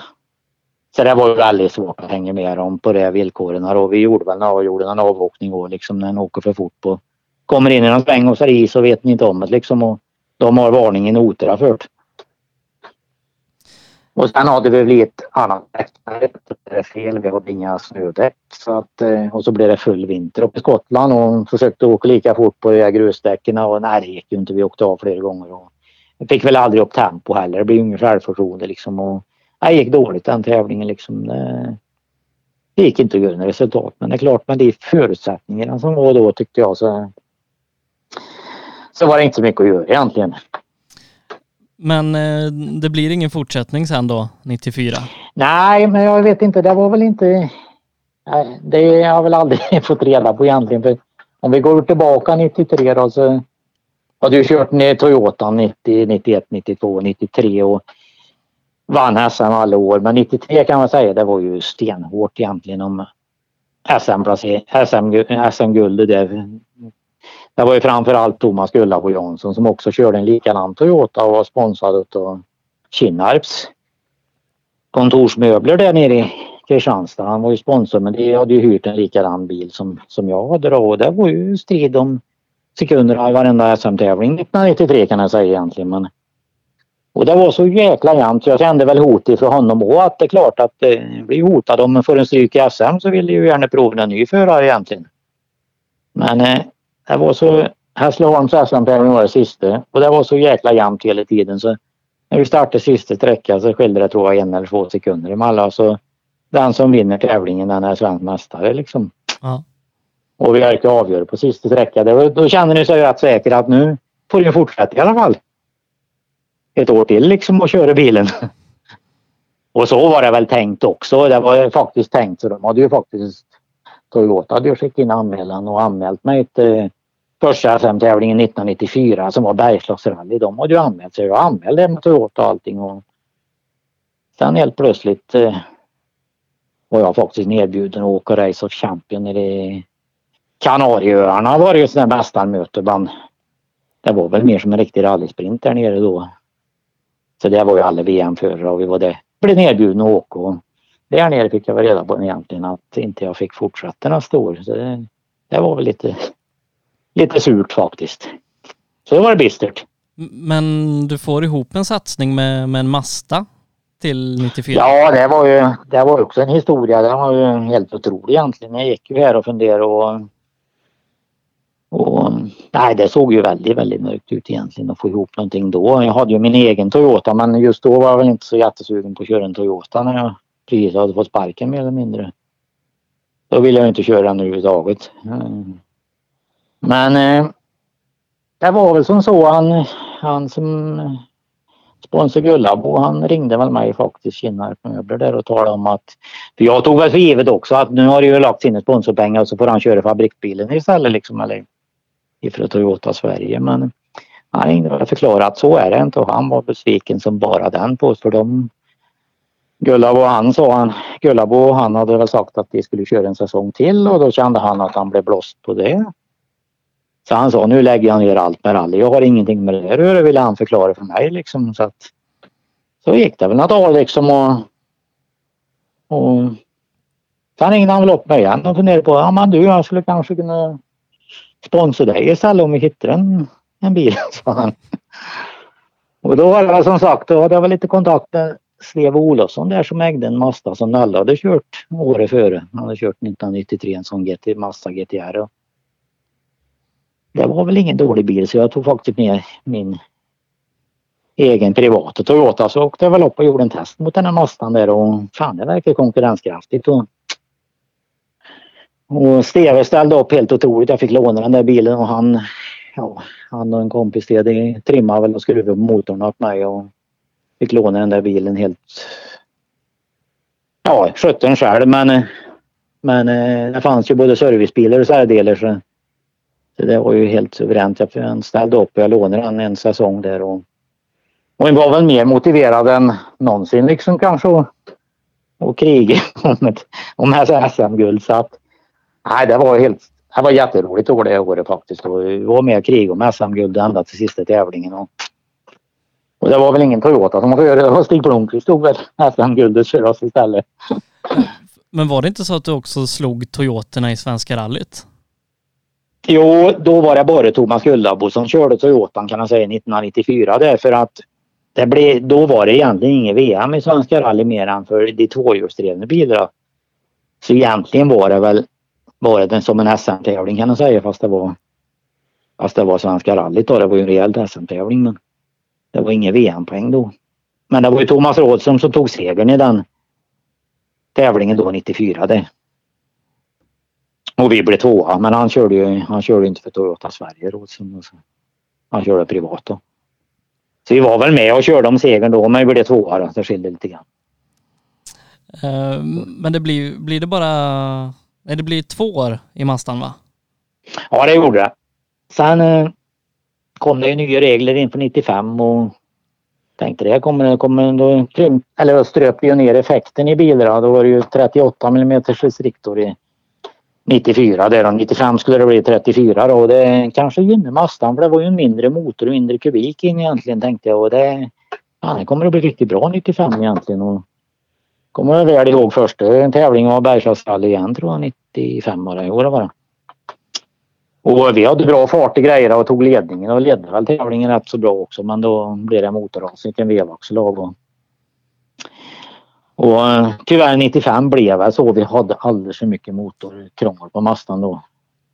Så det var väldigt svårt att hänga med dem på de villkoren och vi gjorde väl när gjorde en avåkning och liksom när en åker för fort på kommer in i någon sväng och så är det is och vet ni inte om det liksom och de har varning i noterna fört. Och sen hade vi väl ett annat däck. Det är fel. Vi hade inga snödäck. Så att, eh, och så blev det full vinter uppe i Skottland och försökte åka lika fort på de grusdäcken och nej det gick ju inte. Vi åkte av flera gånger. Och vi fick väl aldrig upp tempo heller. Det blev inget självförtroende liksom. Och, det gick dåligt den tävlingen liksom. Det, gick inte att göra något resultat men det är klart med de förutsättningarna som var då tyckte jag så så var det inte så mycket att göra egentligen. Men eh, det blir ingen fortsättning sen då, 94? Nej, men jag vet inte. Det var väl inte... Det har jag väl aldrig <laughs> fått reda på egentligen. För om vi går tillbaka 93 då så hade jag kört ner Toyota 90, 91, 92, 93 och vann SM alla år. Men 93 kan man säga det var ju stenhårt egentligen om SM-guldet. SM, SM det var ju framförallt Thomas Gullabo Jansson som också körde en likadan Toyota och var sponsrad av Kinnarps kontorsmöbler där nere i Kristianstad. Han var ju sponsor men de hade ju hyrt en likadan bil som, som jag hade då och det var ju strid om sekunderna i varenda SM-tävling 1993 kan jag säga egentligen. Men, och det var så jäkla jämnt så jag kände väl hot ifrån honom och att det är klart att eh, blir hotad om man får en stryk i SM så vill ju gärna prova en ny förare egentligen. Men eh, det var så... Hässleholms SM-tävling var det sista och det var så jäkla jämnt hela tiden så när vi startade sista sträckan så skilde det tror jag en eller två sekunder emellan så den som vinner tävlingen den är svensk mästare liksom. Ja. Och vi verkar avgöra på sista sträckan. Då, känner ni sig rätt säkra att nu får ni fortsätta i alla fall. Ett år till liksom och köra bilen. <laughs> och så var det väl tänkt också. Det var faktiskt tänkt så de hade ju faktiskt Toyota hade ju skickat in anmälan och anmält mig till första SM-tävlingen 1994 som var Bergslagsrally. De hade ju anmält sig. Jag anmälde med Toyota och allting. Och sen helt plötsligt eh, var jag faktiskt erbjuden att åka Race of Champion i Kanarieöarna var det ju sådär mästarmöte bland det var väl mer som en riktig rallysprint där nere då. Så det var ju alla VM-förare och vi var där. Blev erbjudna att åka och där nere fick jag väl reda på egentligen att inte jag fick fortsätta nästa år. Så det, det var väl lite lite surt faktiskt. Så det var bistert. Men du får ihop en satsning med, med en Masta till 94? Ja, det var ju det var också en historia. Den var ju helt otrolig egentligen. Jag gick ju här och funderade och och nej, det såg ju väldigt, väldigt mörkt ut egentligen att få ihop någonting då. Jag hade ju min egen Toyota men just då var jag väl inte så jättesugen på att köra en Toyota när jag precis hade fått sparken mer eller mindre. Då ville jag inte köra den överhuvudtaget. Mm. Men eh, det var väl som så han, han som sponsor Gullabo han ringde väl mig faktiskt Kinnarp möbler där och talade om att för jag tog väl för givet också att nu har det ju lagt sina sponsorpengar och så får han köra fabriksbilen istället liksom eller ifrån Toyota Sverige men han ringde och förklarade att så är det inte och han var besviken som bara den på för de Gullabo han sa han, Gullabo han hade väl sagt att de skulle köra en säsong till och då kände han att han blev blåst på det. Så han sa nu lägger jag ner allt med rally. Jag har ingenting med det här att göra ville han förklara för mig liksom. Så, att, så gick det väl några dagar liksom och, och sen ringde han väl upp mig igen och funderade på ja men du jag skulle kanske kunna sponsra dig istället om vi hittar en, en bil. <laughs> sa han. Och då var det som sagt, då hade jag väl lite kontakt med Slev Olofsson där som ägde en Mazda som Nalle hade kört året före. Han hade kört 1993 en sån GT, Mazda GTR. Det var väl ingen dålig bil så jag tog faktiskt med min egen privata Toyota så åkte jag väl upp och gjorde en test mot den här Mazdan där och fan det verkar konkurrenskraftigt. Och, och Steve ställde upp helt otroligt. Jag fick låna den där bilen och han, ja, han och en kompis det, trimmade väl och skruvade på motorn åt mig och fick låna den där bilen helt ja, skötte den själv men, men eh, det fanns ju både servicebilar och särdelar. så, så det var ju helt suveränt. Jag ställde upp och jag lånade den en säsong där och, och jag var väl mer motiverad än någonsin liksom kanske och, och kriga <laughs> om ett om SM-guld så att nej det var helt det var jätteroligt år det året faktiskt. Och vi var med och krig om SM-guld ända till sista tävlingen. Och, och det var väl ingen Toyota som var före. Det var Stig Blomqvist tog väl SM-guldet för oss istället. Men var det inte så att du också slog Toyotorna i Svenska rallyt? Jo, då var det bara Thomas Gullabo som körde Toyotan kan man säga 1994 därför att det blev, då var det egentligen inget VM i Svenska rally mer än för de tvåhjulsdrivna bilarna. Så egentligen var det väl var det som en SM-tävling kan man säga fast det var fast det var Svenska rallyt då. Det var ju en rejäl SM-tävling men det var ingen VM-poäng då. Men det var ju Thomas Rådström som tog segern i den tävlingen då 94 det. Och vi blev tvåa men han körde ju han körde inte för Toyota Sverige Rådström. Han körde privat då. Så vi var väl med och körde om segern då men vi blev tvåa då. Det skilde lite grann. Uh, men det blir, blir det bara Nej, det blir två år i Mastan va? Ja, det gjorde det. Sen eh, kom det ju nya regler inför 95 och tänkte det kommer, kommer då eller ströp ju ner effekten i bilarna. Då var det ju 38 mm restriktor i 94 där och 95 skulle det bli 34 då. Och det kanske gynnar Mastan för det var ju en mindre motor och mindre kubik in egentligen tänkte jag och det, ja, det kommer att bli riktigt bra 95 egentligen. Och kommer jag väl ihåg första tävlingen var Bergslagsrally igen tror jag 95 var det år var det. Och vi hade bra fart i grejer och tog ledningen och ledde väl tävlingen rätt så bra också men då blev det motorras, inte en vevaxellag. Och, och eh, tyvärr 95 blev det så. Vi hade alldeles för mycket motorkrångel på mastan då.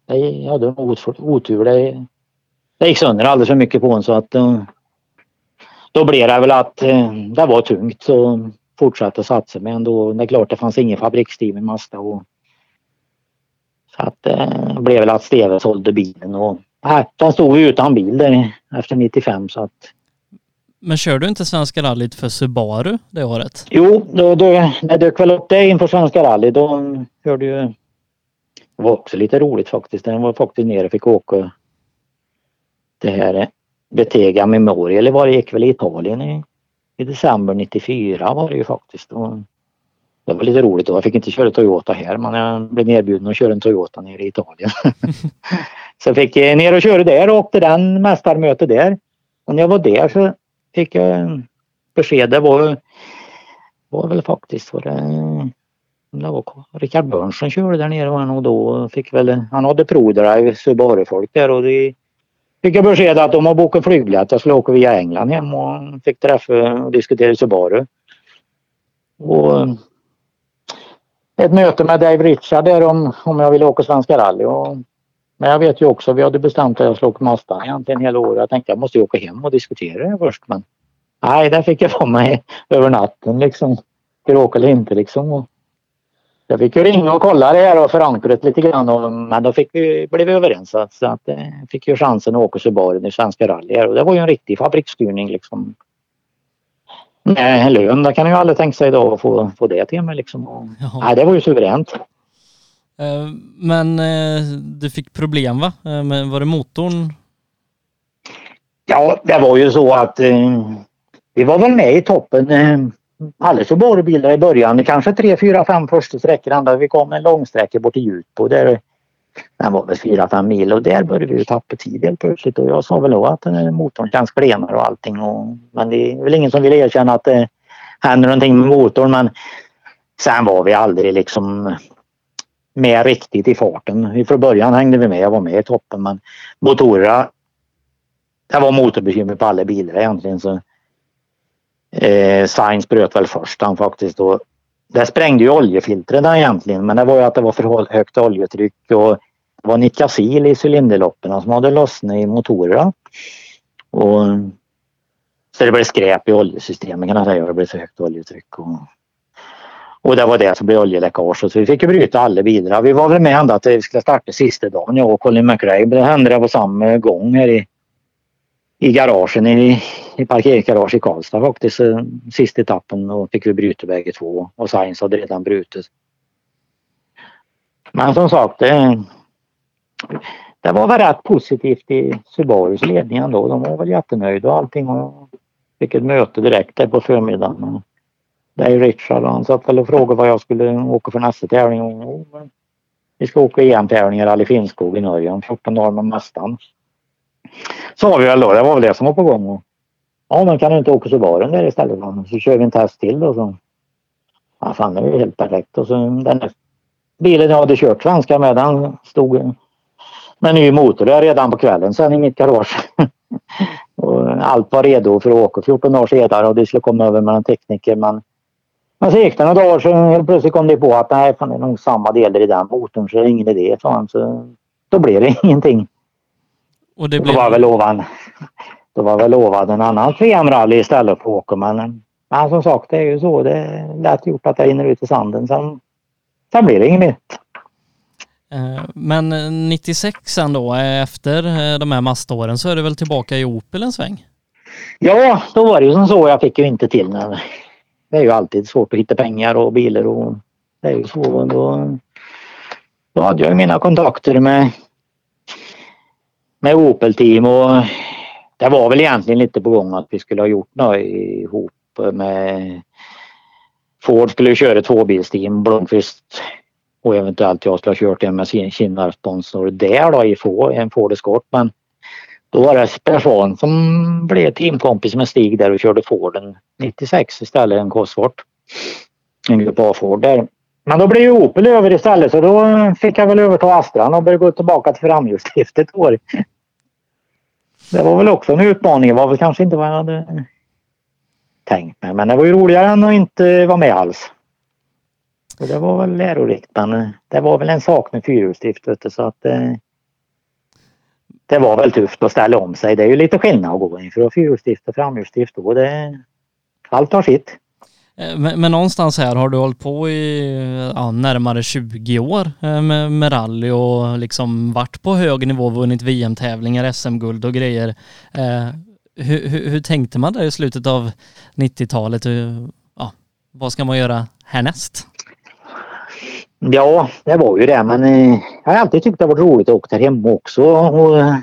Jag hade otur. Det, det gick sönder alldeles för mycket på den så att eh, då blev det väl att eh, det var tungt så fortsatte satsa men då det är klart det fanns ingen fabriksteam i Mazda och så att det blev väl att Steve sålde bilen och äh, den stod utan bil där efter 95 så att men kör du inte Svenska rallyt för Subaru det året? Jo, då, då, när jag dök väl upp det inför Svenska rally då hörde ju... Det var också lite roligt faktiskt. Den var faktiskt nere och fick åka det här Betega Memorial, var det gick väl i Italien i, i december 94 var det ju faktiskt. Och det var lite roligt då. Jag fick inte köra Toyota här men jag blev erbjuden att köra en Toyota nere i Italien. <laughs> så jag fick ner och köra där och åkte den mästarmöte där. Och när jag var där så fick jag besked. Det var, var väl faktiskt var det, eh, det var Rickard Börns som körde där nere och då fick väl, han hade ProDrive Subaru-folk där och de fick jag besked att de har bokat flygbiljett. Jag skulle åka via England hem och fick träffa och diskutera Subaru. Och eh, ett möte med Dave Richard där om, om jag ville åka Svenska rally. Och, men jag vet ju också, vi hade bestämt att jag skulle åka Mazda egentligen hela året. Jag tänkte jag måste ju åka hem och diskutera det först men nej, där fick jag få mig över natten liksom. Ska du åka eller inte liksom. Och jag fick ju ringa och kolla det här och förankra det lite grann och, men då fick vi, blev vi överens så att, så att eh, fick ju chansen att åka Subaru i Svenska rally och det var ju en riktig fabriksstyrning liksom. Nej, lön, det kan ju aldrig tänka sig då att få, få det till mig liksom. Nej, det var ju suveränt. Eh, men eh, du fick problem va? Eh, men var det motorn? Ja, det var ju så att vi var väl med i toppen alldeles för bara bilar i början. Kanske tre, fyra, fem första sträckor. Vi kom en långsträcka bort till Djutbo där den var väl 4-5 mil och där började vi tappa tid helt plötsligt och jag sa väl då att motorn känns klenare och allting. Och, men det är väl ingen som vill erkänna att det händer någonting med motorn men sen var vi aldrig liksom med riktigt i farten. Från början hängde vi med, jag var med i toppen men motorerna det var motorbekymmer på alla bilar egentligen så eh, Sainz bröt väl först han faktiskt och det sprängde ju oljefiltren egentligen men det var ju att det var för högt oljetryck och det var Nikasil i cylinderloppen som hade lossnat i motorerna. Och, så det blev skräp i oljesystemet kan jag säga. Det blev så högt oljetryck. Och, och det var det som blev oljeläckage. Så vi fick ju bryta alla bilar. Vi var väl med ända att vi skulle starta sista dagen, jag och Colin McRae. Det hände det på samma gång här i, i garagen, i, i parkeringsgarage i Karlstad faktiskt. Sista etappen och fick vi bryta bägge två. Och Sainz hade redan brutit. Men som sagt, det, det var väl rätt positivt i Subarus ledning ändå. De var väl jättenöjda och allting. Och fick ett möte direkt där på förmiddagen. Det är ju Richard han satt väl och frågade vad jag skulle åka för nästa tävling. Vi ska åka EM-tävling i Rally Finnskog i Norge om 14 dagar med Mästaren. Sa vi väl då. Det var väl det som var på gång. Ja, men kan du inte åka Subaren där istället? Så kör vi en test till då. Så. Ja, fan det är ju helt perfekt. Och så den där bilen jag hade kört svenska med den stod med ny motor där redan på kvällen sen i mitt garage. <laughs> och allt var redo för att åka 14 dagar senare och det skulle komma över med en tekniker men men så gick det några dagar så helt plötsligt kom det på att nej, fan, det är nog samma delar i den motorn så det är ingen idé. Så, han, så då blev det <laughs> ingenting. Och det blev... Då var väl lovad, då var väl lovad en annan VM-rally istället för åka men, men som sagt det är ju så. Det är lätt gjort att det rinner ut i sanden. Sen, sen blir det inget mer. Eh, men 96 då, eh, efter eh, de här maståren, så är du väl tillbaka i Opel en sväng? Ja, då var det ju som så. Jag fick ju inte till när det är ju alltid svårt att hitta pengar och bilar och det är ju så. Då, då hade jag mina kontakter med, med Opel-team och det var väl egentligen lite på gång att vi skulle ha gjort något ihop med Ford skulle köra tvåbilsteam, Blomqvist och eventuellt jag skulle ha kört en med sin kinnarsponsor där då i en Ford Escort men då var det person som blev teamkompis med Stig där och körde Forden 96 istället, en Cosworth. En grupp A-Ford där. Men då blev ju Opel över istället så då fick jag väl överta Astran och börja gå tillbaka till framhjulsdrift ett år. Det var väl också en utmaning. Det var väl kanske inte vad jag hade tänkt mig. Men det var ju roligare än att inte vara med alls. Så det var väl lärorikt men det var väl en sak med fyrhjulsdrift så att eh, det var väl tufft att ställa om sig. Det är ju lite skillnad att gå in för fyrhjulsdrift och framhjulsdrift då. Det, allt har sitt. Eh, men, men, någonstans här har du hållit på i ja, närmare 20 år eh, med, med rally och liksom varit på hög nivå, vunnit VM-tävlingar, SM-guld och grejer. Eh, hur, hur, hur, tänkte man där i slutet av 90-talet? Ja, vad ska man göra härnäst? Ja, det var ju det men eh, jag har alltid tyckt det varit roligt att åka där hemma också. Och, eh,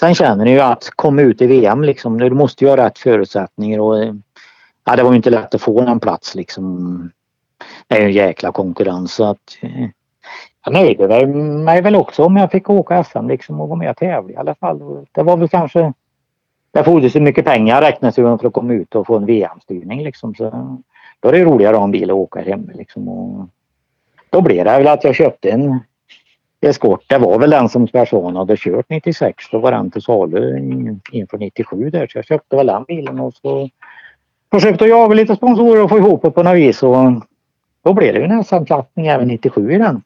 sen känner ni ju att komma ut i VM liksom, du måste ju ha rätt förutsättningar och eh, ja, det var ju inte lätt att få någon plats liksom. Det är ju en jäkla konkurrens så att eh, jag nöjde mig väl också om jag fick åka SM liksom och vara med och tävla i alla fall. Det var väl kanske det fordrades ju mycket pengar räknas ju för att komma ut och få en VM-styrning liksom. Så då är det roligare att ha en bil och åka hem liksom. Och, då blev det väl att jag köpte en Escort. Det var väl den som Persson hade kört 96. Då var den till salu inför 97 där. Så jag köpte väl den bilen och så försökte jag jaga lite sponsorer och få ihop det på något vis. Och då blev det ju en SM-klassning även 97 i den.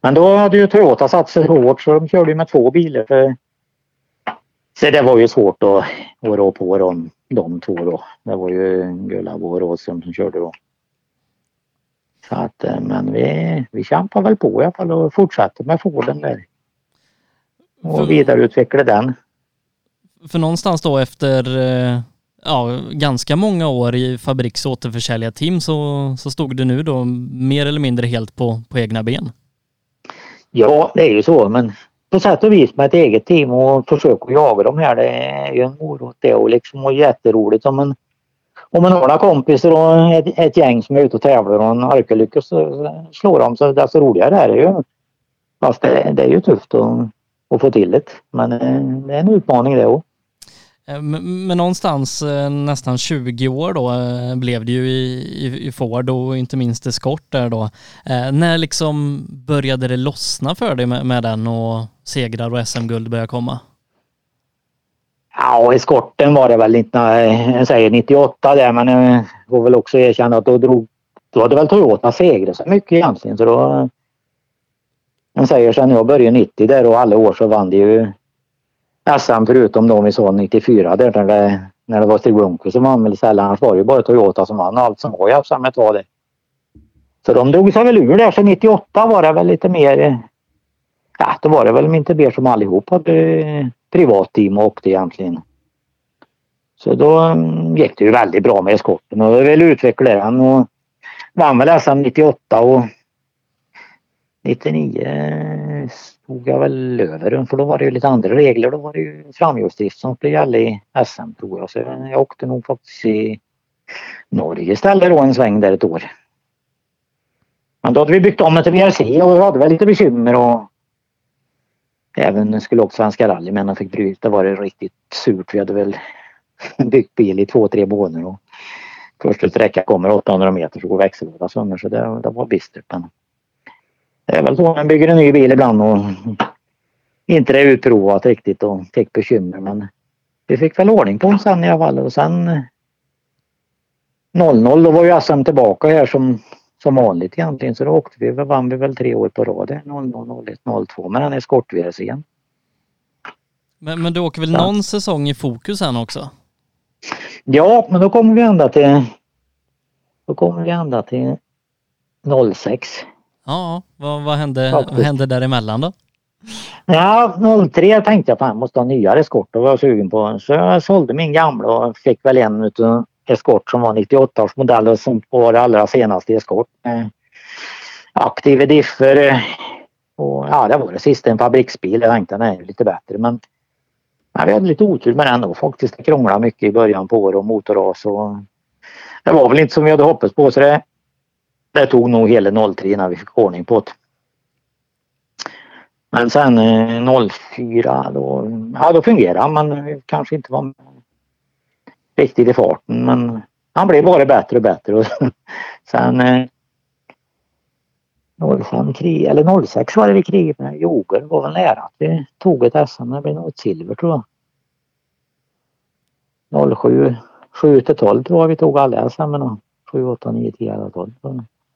Men då hade ju Toyota satt sig hårt så de körde ju med två bilar. För... Så det var ju svårt att, att rå på dem, de två då. Det var ju Gullav och Rådström som körde då. Så att, eh, men vi, vi kämpar väl på i alla fall och fortsätter med Forden där. Och för, vidareutveckla den. För någonstans då efter eh, ja, ganska många år i fabriks återförsäljarteam så, så stod du nu då mer eller mindre helt på, på egna ben. Ja, det är ju så men på sätt och vis med ett eget team och försöka jaga de här det är ju en morot det och liksom och jätteroligt man om man har några kompisar och ett, ett, gäng som är ute och tävlar och en orkar så slår dem så desto roligare är det ju. Fast det, det är ju tufft att, att få till det. Men eh, det är en utmaning det också. Eh, men, men någonstans eh, nästan 20 år då blev det ju i, i, i Ford och inte minst Escort där då. Eh, när liksom började det lossna för dig med, med den och segrar och SM-guld började komma? Ja, eskorten var det väl inte, jag säger 98 där men jag får väl också erkänna att då drog, då hade väl Toyota segrat så mycket egentligen så då Man säger sen jag började 90 där och alla år så vann de ju SM förutom de vi sa 94 där när det, när det var Stig Blomqvist som vann väl sällan. Annars var det ju bara Toyota som vann allt som var i SM ett var det. Så de drog sig väl ur där. Så 98 var det väl lite mer... Eh, ja, då var det väl inte mer som allihop hade privat team och åkte egentligen. Så då mm, gick det ju väldigt bra med eskorten och jag ville utveckla den och eh, vann väl SM 98 och 99 eh, stod jag väl över den för då var det ju lite andra regler. Då var det ju framhjulsdrift som skulle gälla i SM tror jag. Så jag åkte nog faktiskt i Norge istället då en sväng där ett år. Men då hade vi byggt om det till VRC och vi hade väl lite bekymmer och även skulle åka Svenska rally men han fick bryta. Var det riktigt surt. Vi hade väl <laughs> byggt bil i två, tre månader och första sträckan kommer 800 meter så går växellådan sönder så det, det var bistert. Men det är väl så man bygger en ny bil ibland och inte det är utprovat riktigt och fick bekymmer men vi fick väl ordning på den sen i alla fall och sen 00 då var ju SM tillbaka här som, som vanligt egentligen så då åkte vi, vann vi väl tre år på rad 00, 01, 02 med den eskort VRC'n. Men, men du åker väl någon säsong i fokus sen också? Ja, men då kommer vi ända till då kommer vi ända till 06. Ja, vad, vad, hände, vad hände däremellan då? Ja, 03 tänkte jag att jag måste ha nyare eskort och var sugen på. Så jag sålde min gamla och fick väl en utav eskort som var 98 års modell och som var det allra senaste eskort. Aktiva differ och ja, det var det sista en fabriksbil. Jag tänkte den är lite bättre men ja, vi hade lite otur med den då faktiskt. Det krånglade mycket i början på året och motorras och det var väl inte som vi hade hoppats på så det det tog nog hela 03 innan vi fick ordning på det. Men sen eh, 04 då, ja då fungerade han men kanske inte var riktigt i farten men han blev bara bättre och bättre. Och <laughs> sen eh, 05 krig, eller 06 var det vi krigade med Joger. var väl nära att vi tog ett SM. Det blev nog ett silver tror jag. 07, 7 till 12 tror jag vi tog alla SM. 7, 8, 9, 10, 11, 12.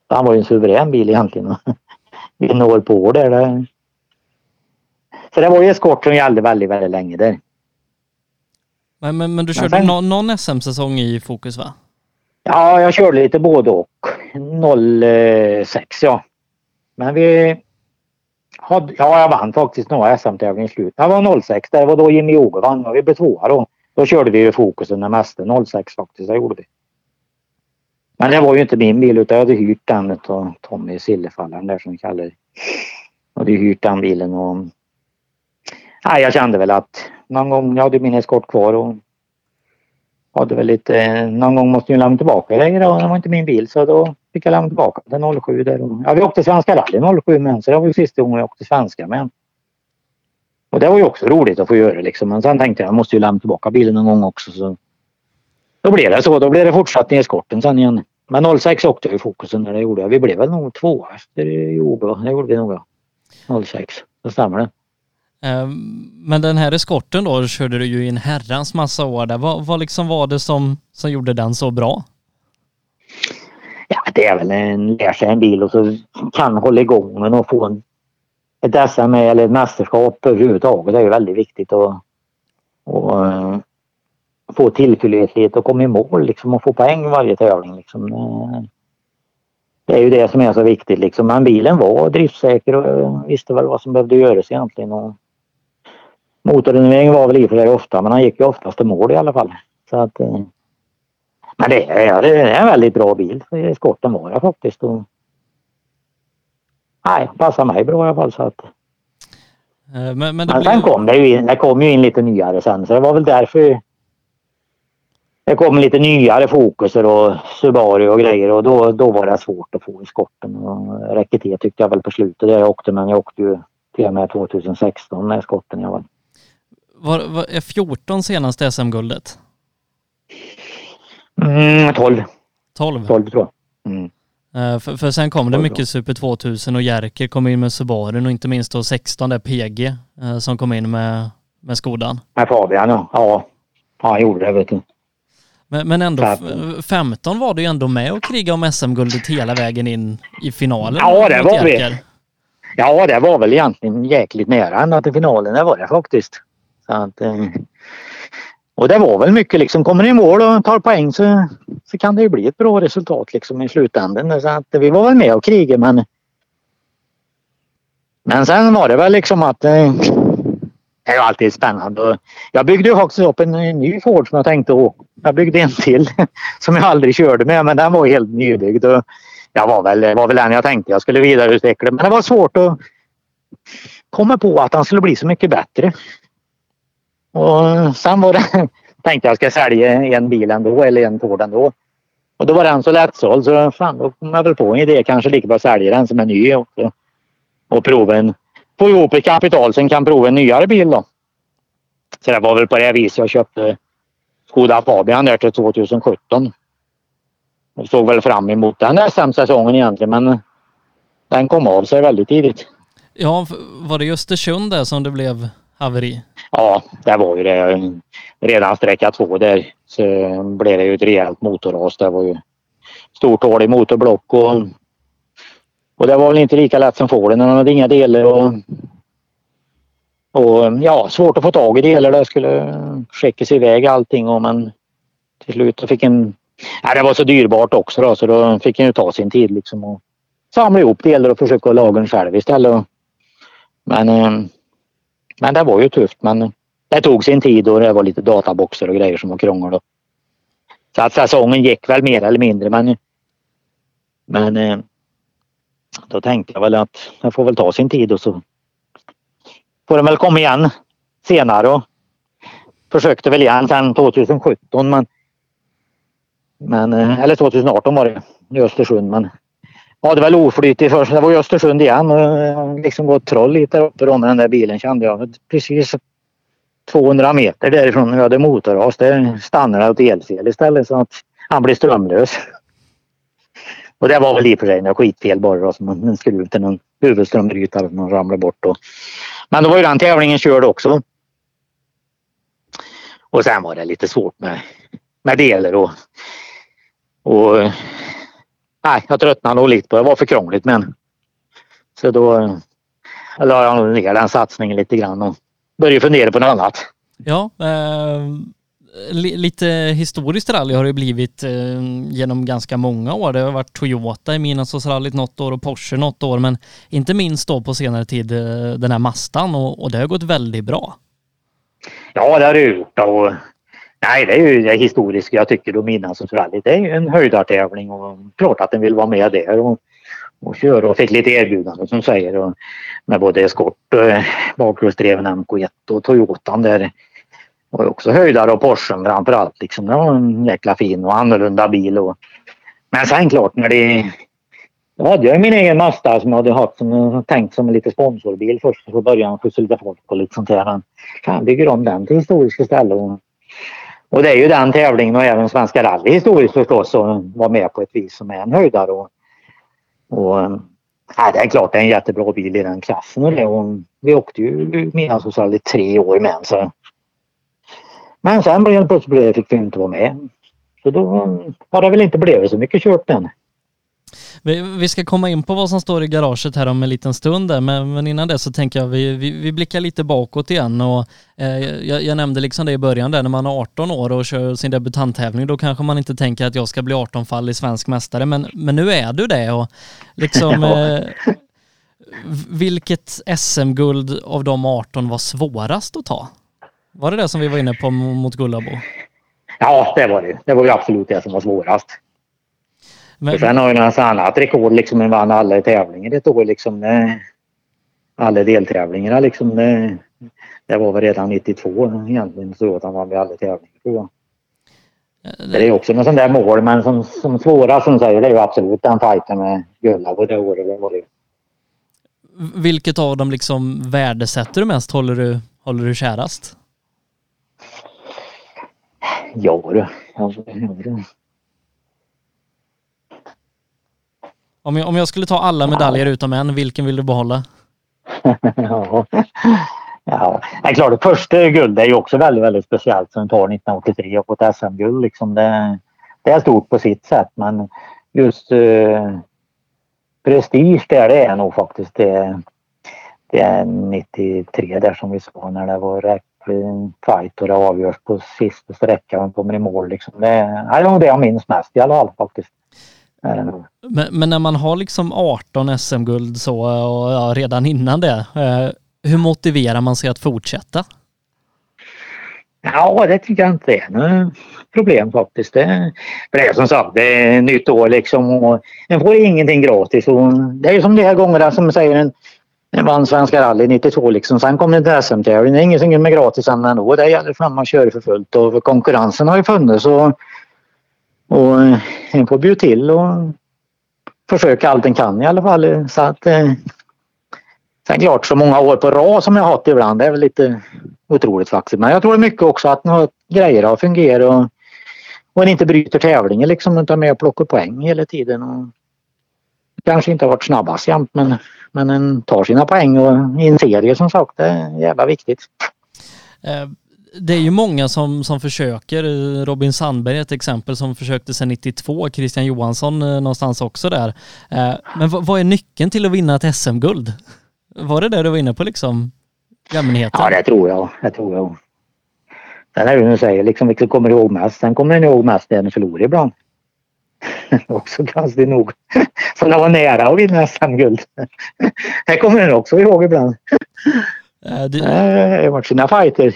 Han var ju en suverän bil egentligen. <laughs> Vi når på där. Så det var ju eskort som gällde väldigt, väldigt länge där. Men, men, men du körde sen, någon, någon SM-säsong i Fokus va? Ja, jag körde lite både och. 06 ja. Men vi hade, ja jag vann faktiskt några SM-tävlingar i slutet. Det var 06, det var då Jimmy Oge vann och vi blev tvåa då. Då körde vi ju Fokusen det mesta, 06 faktiskt, det gjorde vi. Men det var ju inte min bil utan jag hade hyrt den av Tommy Sillefallaren där som vi kallar det. Jag hade hyrt den bilen och nej, jag kände väl att någon gång, jag hade min eskort kvar och hade väl lite, någon gång måste jag lämna tillbaka grejer och det var inte min bil så då fick jag lämna tillbaka den 07 där. Och, ja, vi åkte Svenska rally 07 med så det var ju sista gången jag åkte svenska med Och det var ju också roligt att få göra liksom. Men sen tänkte jag, jag måste ju lämna tillbaka bilen någon gång också så då blev det så. Då blev det fortsatt i eskorten sen igen. Men 06 åkte jag i fokusen när det gjorde jag. Vi blev väl nog tvåa efter Jobe. Det gjorde vi nog ja. 06. Då stämmer det. Ehm, men den här eskorten då körde du ju i en herrans massa år där. Vad, vad liksom var det som, som gjorde den så bra? Ja, det är väl en lär sig en bil och så kan hålla igång den och få en, ett SM eller ett mästerskap överhuvudtaget. Det är ju väldigt viktigt. Och, eh, och få tillförlitlighet och komma i mål liksom och få poäng varje tävling. Liksom. Det är ju det som är så viktigt liksom. Men bilen var driftsäker och visste väl vad som behövde göras egentligen. Och motorrenovering var väl i och för sig ofta men han gick ju oftast till mål i alla fall. Så att, eh, men det är, det är en väldigt bra bil. Skotten var jag faktiskt. Och, nej, passar mig bra i alla fall. Så att, eh, men, men, men sen kom det ju in, det kom ju in lite nyare sen så det var väl därför det kom lite nyare fokuser och Subaru och grejer och då, då var det svårt att få i skotten. Räcket till tyckte jag väl på slutet där jag åkte men jag åkte ju till och med 2016 med skotten jag var. Var, var är 14 senaste SM-guldet? Mm, 12. 12? 12 tror jag. Mm. Uh, för, för sen kom det mycket Super 2000 och Jerker kom in med Subaru och inte minst då 16 där PG uh, som kom in med, med Skodan. Med Fabian ja. Ja, han gjorde det vet du. Men, men ändå, 15 var du ju ändå med och kriga om SM-guldet hela vägen in i finalen. Ja, det var vi. Ja, det var väl egentligen jäkligt nära ända till finalen. Det var det faktiskt. Så att, eh, och det var väl mycket liksom, kommer ni i mål och tar poäng så, så kan det ju bli ett bra resultat liksom i slutändan. Så att vi var väl med och krigade men men sen var det väl liksom att eh, det är ju alltid spännande. Jag byggde ju faktiskt upp en, en ny Ford som jag tänkte åka. Jag byggde en till <laughs> som jag aldrig körde med men den var helt nybyggd. Och jag var väl, var väl den jag tänkte jag skulle vidareutveckla men det var svårt att komma på att den skulle bli så mycket bättre. Och sen var det, tänkte jag ska sälja en bil ändå eller en Ford ändå. Och då var den så lättsåld så fan, då kom jag väl på en idé. Kanske lika bra sälja den som är ny och, Och prova en, få ihop ett kapital så kan prova en nyare bil då. Så det var väl på det viset jag köpte Skoda Fabian där till 2017. Jag såg väl fram emot den SM-säsongen egentligen men den kom av sig väldigt tidigt. Ja, var det just Östersund där som det blev haveri? Ja, det var ju det. Redan sträcka två där så blev det ju ett rejält motorras. Det var ju stort hål i motorblock och, och det var väl inte lika lätt som Forden. Den hade inga delar och, och ja, svårt att få tag i delar. Det skulle skickas iväg allting och men till slut fick en... Ja, det var så dyrbart också då så då fick en ju ta sin tid liksom och samla ihop delar och försöka laga den själv istället. Men eh, men det var ju tufft. Men det tog sin tid och det var lite databoxar och grejer som var krångel. Så att säsongen gick väl mer eller mindre men men eh, då tänkte jag väl att det får väl ta sin tid och så får den väl komma igen senare och försökte väl igen sen 2017 men men eh, eller 2018 var det i Östersund men hade väl oflyt först. Det var ju Östersund igen och eh, liksom gått troll lite där uppe då med den där bilen kände jag. Precis 200 meter därifrån när vi hade motorras. Där stannade det åt elfel istället så att han blev strömlös. <laughs> Och det var väl i och för sig något skitfel bara då, som en skruv till någon huvudströmbrytare som ramlade bort. Och... Men då var ju den tävlingen körd också. Och sen var det lite svårt med, med delar och, och nej, jag tröttnade nog lite på det. Det var för krångligt men så då eh, la jag ner den satsningen lite grann och började fundera på något annat. Ja, eh, li lite historiskt rally har det blivit eh, genom ganska många år. Det har varit Toyota i Midnattsåsrallyt något år och Porsche något år men inte minst då på senare tid eh, den här Mastan och, och det har gått väldigt bra. Ja, det har det gjort och Nej, det är ju det historiska. Jag tycker då Midnattsrallyt det är ju en höjdartävling och klart att den vill vara med där och, och köra och fick lite erbjudanden som säger och med både eskort, eh, bakhjulsdriven MK1 och Toyotan där och också höjdare och Porschen framförallt. Liksom. Det var en jäkla fin och annorlunda bil. Och... Men sen klart när det... Då hade jag min egen Mazda som jag hade haft som tänkt som en lite sponsorbil först. Så började jag skjutsa lite folk och lite sånt där. Men fan bygger om den till historiska ställen. Och och det är ju den tävlingen och även Svenska rally historiskt förstås som var med på ett vis som är en höjdare. Och, och, ja, det är klart det är en jättebra bil i den klassen och det. Och vi åkte ju Midnattsrally tre år med så. Men sen blev det plötsligt fick vi inte vara med. Så då har det väl inte blivit så mycket kört än. Vi, ska komma in på vad som står i garaget här om en liten stund där, men, men innan det så tänker jag vi, vi, vi blickar lite bakåt igen och eh, jag, jag, nämnde liksom det i början där när man är 18 år och kör sin debutanttävling då kanske man inte tänker att jag ska bli 18 fall i svensk mästare men, men nu är du det och liksom <laughs> eh, vilket SM-guld av de 18 var svårast att ta? Var det det som vi var inne på mot Gullabo? Ja, det var det. Det var ju absolut det som var svårast. Men... sen har ju något annat rekord liksom. Han vann alla tävlingar ett år liksom. Det, alla deltävlingarna liksom. Det, det var väl redan 92 egentligen så att han vann alla tävlingar tror jag. Det är också något sånt där mål men som, som svåra som säger det är ju absolut den fighten med Gullab det året. Det var det. Vilket av dem liksom värdesätter du mest? Håller du, håller du kärast? Ja du. Om jag, om jag skulle ta alla medaljer utom en, vilken vill du behålla? <laughs> ja. ja, det är klart det första guldet är ju också väldigt, väldigt speciellt som tar 1983 och fått SM-guld liksom. Det, det är stort på sitt sätt men just eh, prestige där det är nog faktiskt det, det är 93 där som vi sa när det var rätt eh, fight och det avgörs på sista sträckan och kommer i mål. Liksom. Det, är nog det jag minns mest i alla fall faktiskt. Men, men, när man har liksom 18 SM-guld så och ja, redan innan det, eh, hur motiverar man sig att fortsätta? Ja, det tycker jag inte är något problem faktiskt. Det, för det är som sagt, det är nytt år liksom och man får ingenting gratis. Och det är ju som de här gångerna som säger en, en vann Svenska rally 92 liksom. Sen kom det till SM-tävling. Det är ingenting med gratis ändå. Det gäller fram att kör för fullt och konkurrensen har ju funnits och, och eh, en får bjuda till och försöka allt en kan i alla fall. Så att, eh, sen klart så många år på rad som jag har haft ibland, det är väl lite otroligt faktiskt. Men jag tror mycket också att några grejer har fungerat och, och en inte bryter tävlingen liksom utan med och plockar poäng hela tiden. Och kanske inte har varit snabbast jämt men, men en tar sina poäng och i en serie som sagt, det är jävla viktigt. Eh, Eh, det är ju många som, som försöker. Robin Sandberg är ett exempel som försökte sedan 92. Christian Johansson eh, någonstans också där. Eh, men vad är nyckeln till att vinna ett SM-guld? Var det det du var inne på liksom? Jämnheten? Ja, det tror jag. Det tror jag. Sen är det du säger, liksom vilket kommer ihåg mest. Sen kommer ni ihåg mest det ni förlorar ibland. <laughs> också konstigt nog. <laughs> Så det var nära att vinna SM-guld. <laughs> det kommer ni också ihåg ibland. Äh, det... Det har varit sina fighter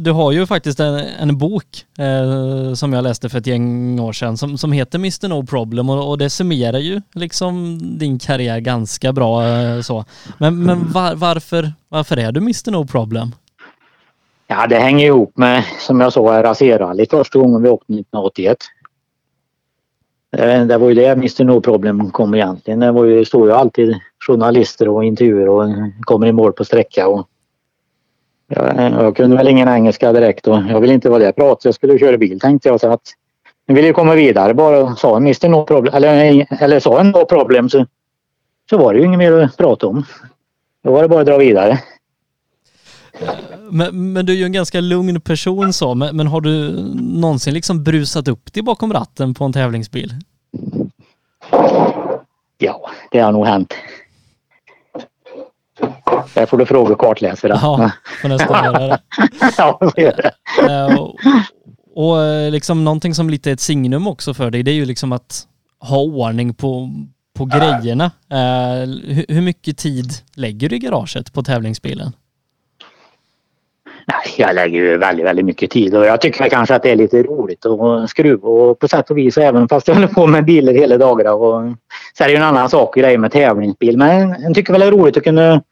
du har ju faktiskt en, en bok eh, som jag läste för ett gäng år sedan som, som heter Mr No Problem och, och det summerar ju liksom din karriär ganska bra eh, så. Men, men var, varför, varför är du Mr No Problem? Ja, det hänger ihop med, som jag sa, Raserally första gången vi åkte 1981. Eh, det var ju det Mr No Problem kom egentligen. Det var ju, stod ju alltid journalister och intervjuer och kommer i mål på sträcka och jag, jag kunde väl ingen engelska direkt och jag ville inte vara där prat så jag skulle köra bil tänkte jag. Så att jag ville komma vidare bara sa Mr No Problem eller, eller sa en No Problem så, så var det ju inget mer att prata om. Då var det bara att dra vidare. Men, men, du är ju en ganska lugn person så, men, men, har du någonsin liksom brusat upp dig bakom ratten på en tävlingsbil? Ja, det har nog hänt. Där får du fråga kartläsaren. Ja, får nästan göra det. <laughs> ja, det. Uh, och, och eh, liksom någonting som lite är ett signum också för dig, det är ju liksom att ha ordning på, på grejerna. Uh, hur, hur mycket tid lägger du i garaget på tävlingsbilen? jag lägger ju väldigt, väldigt mycket tid och jag tycker kanske att det är lite roligt att skruva och på sätt och vis även fast jag håller på med bilar hela dagarna. Och så är det ju en annan sak grej med tävlingsbil men jag tycker väl det är roligt att kunna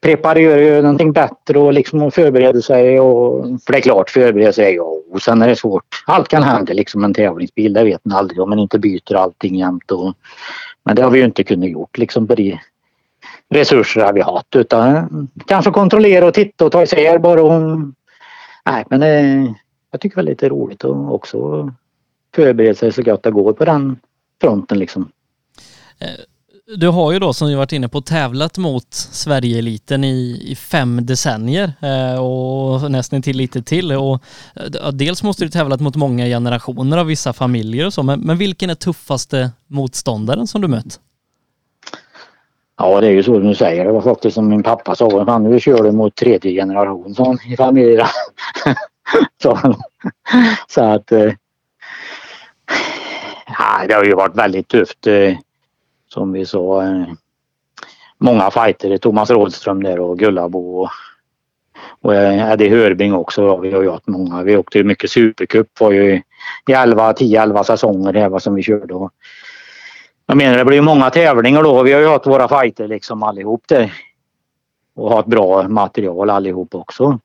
preparera ju någonting bättre och liksom förbereda sig. Och, för det är klart, förbereda sig ja, och sen är det svårt. Allt kan hända liksom en tävlingsbil, det vet man aldrig om man inte byter allting jämt. Och, men det har vi ju inte kunnat gjort liksom på de resurser vi haft utan kanske kontrollera och titta och ta isär bara. Och, nej, men det, jag tycker det är lite roligt att också förbereda sig så gott det går på den fronten liksom. Eh, du har ju då som vi varit inne på tävlat mot Sverigeeliten i, i fem decennier eh, och nästan till lite till. Och, eh, dels måste du tävlat mot många generationer av vissa familjer och så, men, men vilken är tuffaste motståndaren som du mött? Ja, det är ju så du säger. Det var faktiskt som min pappa sa. Han nu kör du mot tredje generation sån, i familjen. <laughs> så, så att... Eh, det har ju varit väldigt tufft. Eh, som vi sa. Eh, många fighter. Thomas Rådström där och Gullabo och, och eh, Eddie Hörbing också. Vi har ju haft många. Vi åkte ju mycket Supercup. var ju i 11, 10-11 säsonger det som vi körde. Och jag menar det blir många tävlingar då. Vi har ju haft våra fighter liksom allihop där. Och har ett bra material allihop också.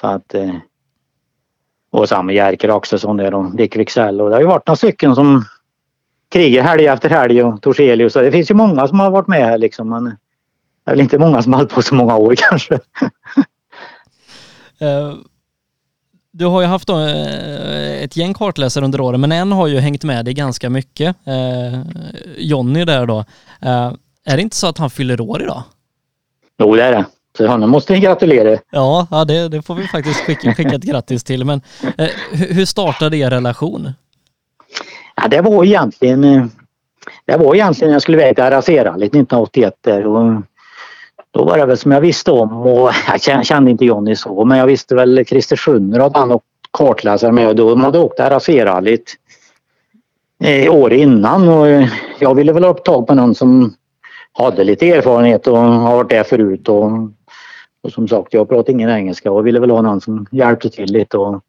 Så att eh, och samma Jerker Axelsson där och Dick Wicksell och det har ju varit några stycken som krigar helg efter helg och Torselius. Det finns ju många som har varit med här liksom. Men det är väl inte många som har hållit på så många år <laughs> kanske. Uh, du har ju haft uh, ett gäng kartläsare under åren men en har ju hängt med dig ganska mycket. Uh, Jonny där då. är det inte så att han fyller år idag? Jo det är det. Så honom måste vi gratulera. Ja, ja det, det får vi faktiskt skicka, skicka ett grattis till. Men hur startade er relation? Ja, det var egentligen eh, det var egentligen jag skulle iväg till Arasera 1981 där och då var det väl som jag visste om och <laughs> jag kände inte Jonny så men jag visste väl Christer Sjunner hade han och kartläsare med och de hade åkt RAC-rallyt eh, år innan och jag ville väl ha upp tag på någon som hade lite erfarenhet och har varit där förut och, och som sagt jag pratar ingen engelska och ville väl ha någon som hjälpte till lite och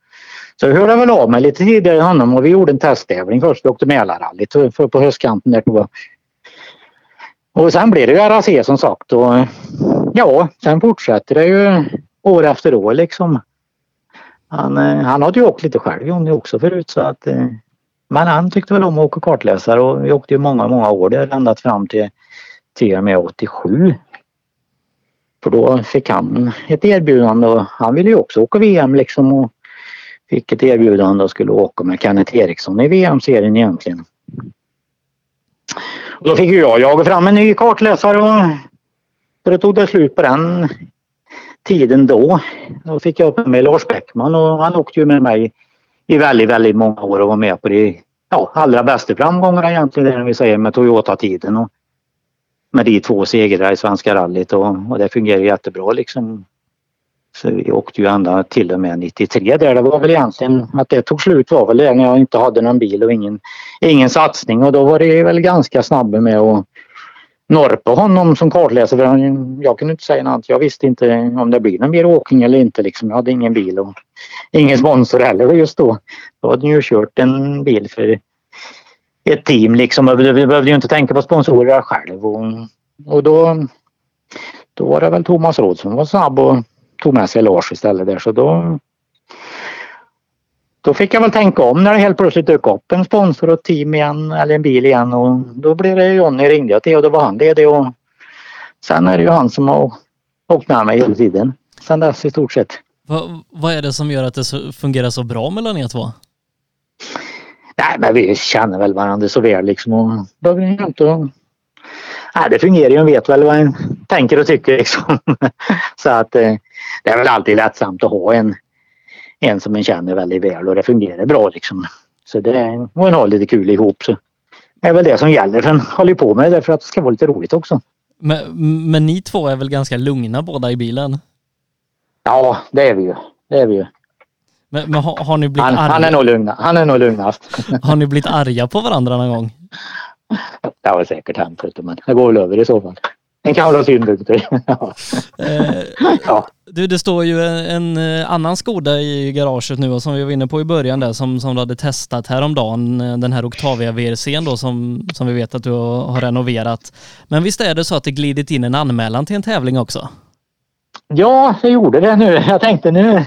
så jag hörde väl av mig lite tidigare än honom och vi gjorde en testtävling först. Vi åkte Mälarrallyt på höstkanten där. Och sen blev det ju RAC som sagt och ja, sen fortsätter det ju år efter år liksom. Han, eh, han hade ju åkt lite själv Jonny också förut så att eh, men han tyckte väl om att åka kartläsare och vi åkte ju många, många år där ända fram till till och med 87. För då fick han ett erbjudande och han ville ju också åka VM liksom och fick ett erbjudande och skulle åka med Kenneth Eriksson i VM-serien egentligen. Och då fick jag jaga fram en ny kartläsare och då tog det slut på den tiden då. Då fick jag upp med Lars Bäckman och han åkte ju med mig i väldigt, väldigt många år och var med på de ja, allra bästa framgångarna egentligen, det vi säger med Toyota-tiden med de två segrarna i Svenska rallyt och, och det fungerar jättebra liksom. Så vi åkte ju ända till och med 93 där. Det var väl egentligen att det tog slut var väl det när jag inte hade någon bil och ingen, ingen satsning och då var det väl ganska snabba med att norpa honom som kartläsare. Jag kunde inte säga något. Jag visste inte om det blir någon mer åkning eller inte. Liksom. Jag hade ingen bil och ingen sponsor heller just då. Då hade ju kört en bil för ett team liksom. Vi behövde ju inte tänka på sponsorer själv. Och, och då, då var det väl Thomas Råd som var snabb och tog med sig Lars istället där så då då fick jag väl tänka om när det helt plötsligt dök upp en sponsor och ett team igen eller en bil igen och då blev det Jonny ringde jag till och då var han ledig och sen är det ju han som har åkt med mig hela tiden. Sen dess i stort sett. Va, vad är det som gör att det fungerar så bra mellan er två? Nej, men vi känner väl varandra så väl liksom och behöver inte... Nej, det fungerar ju. vet väl vad en tänker och tycker liksom. <laughs> så att eh, det är väl alltid lättsamt att ha en, en som en känner väldigt väl och det fungerar bra liksom. Så det är, en har lite kul ihop så det är väl det som gäller. Sen håller på med det för att det ska vara lite roligt också. Men, men ni två är väl ganska lugna båda i bilen? Ja, det är vi ju. Det är vi ju. Men, men har, har, ni blivit han, arga? Han är nog lugna. Han är nog lugnast. <laughs> har ni blivit arga på varandra någon gång? Det har säkert hänt, men det går väl över i så fall. En gamla synpunkter. ja. Eh, ja. Du, det står ju en, en, eh, annan Skoda i garaget nu och som vi var inne på i början där som, som du hade testat häromdagen, eh, den här Octavia VRCn då som, som vi vet att du har renoverat. Men visst är det så att det glidit in en anmälan till en tävling också? Ja, jag gjorde det nu. Jag tänkte nu...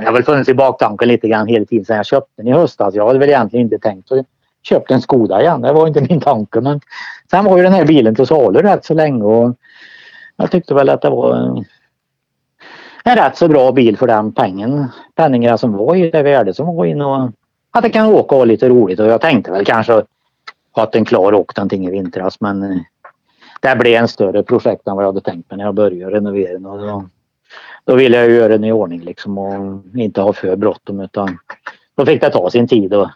Det har väl funnits i baktanken lite grann hela tiden sedan jag köpte den i höstas. Jag hade väl egentligen inte tänkt att köpt en Skoda igen. Det var inte min tanke. Men sen var ju den här bilen till salu rätt så länge och jag tyckte väl att det var en, en rätt så bra bil för den pengen. Penningarna som var i det värde som var in och att det kan åka och ha lite roligt och jag tänkte väl kanske att den klar åkt någonting i vintras men eh, det blev en större projekt än vad jag hade tänkt mig när jag började renovera och då, då ville jag göra den i ordning liksom och inte ha för bråttom utan då fick det ta sin tid och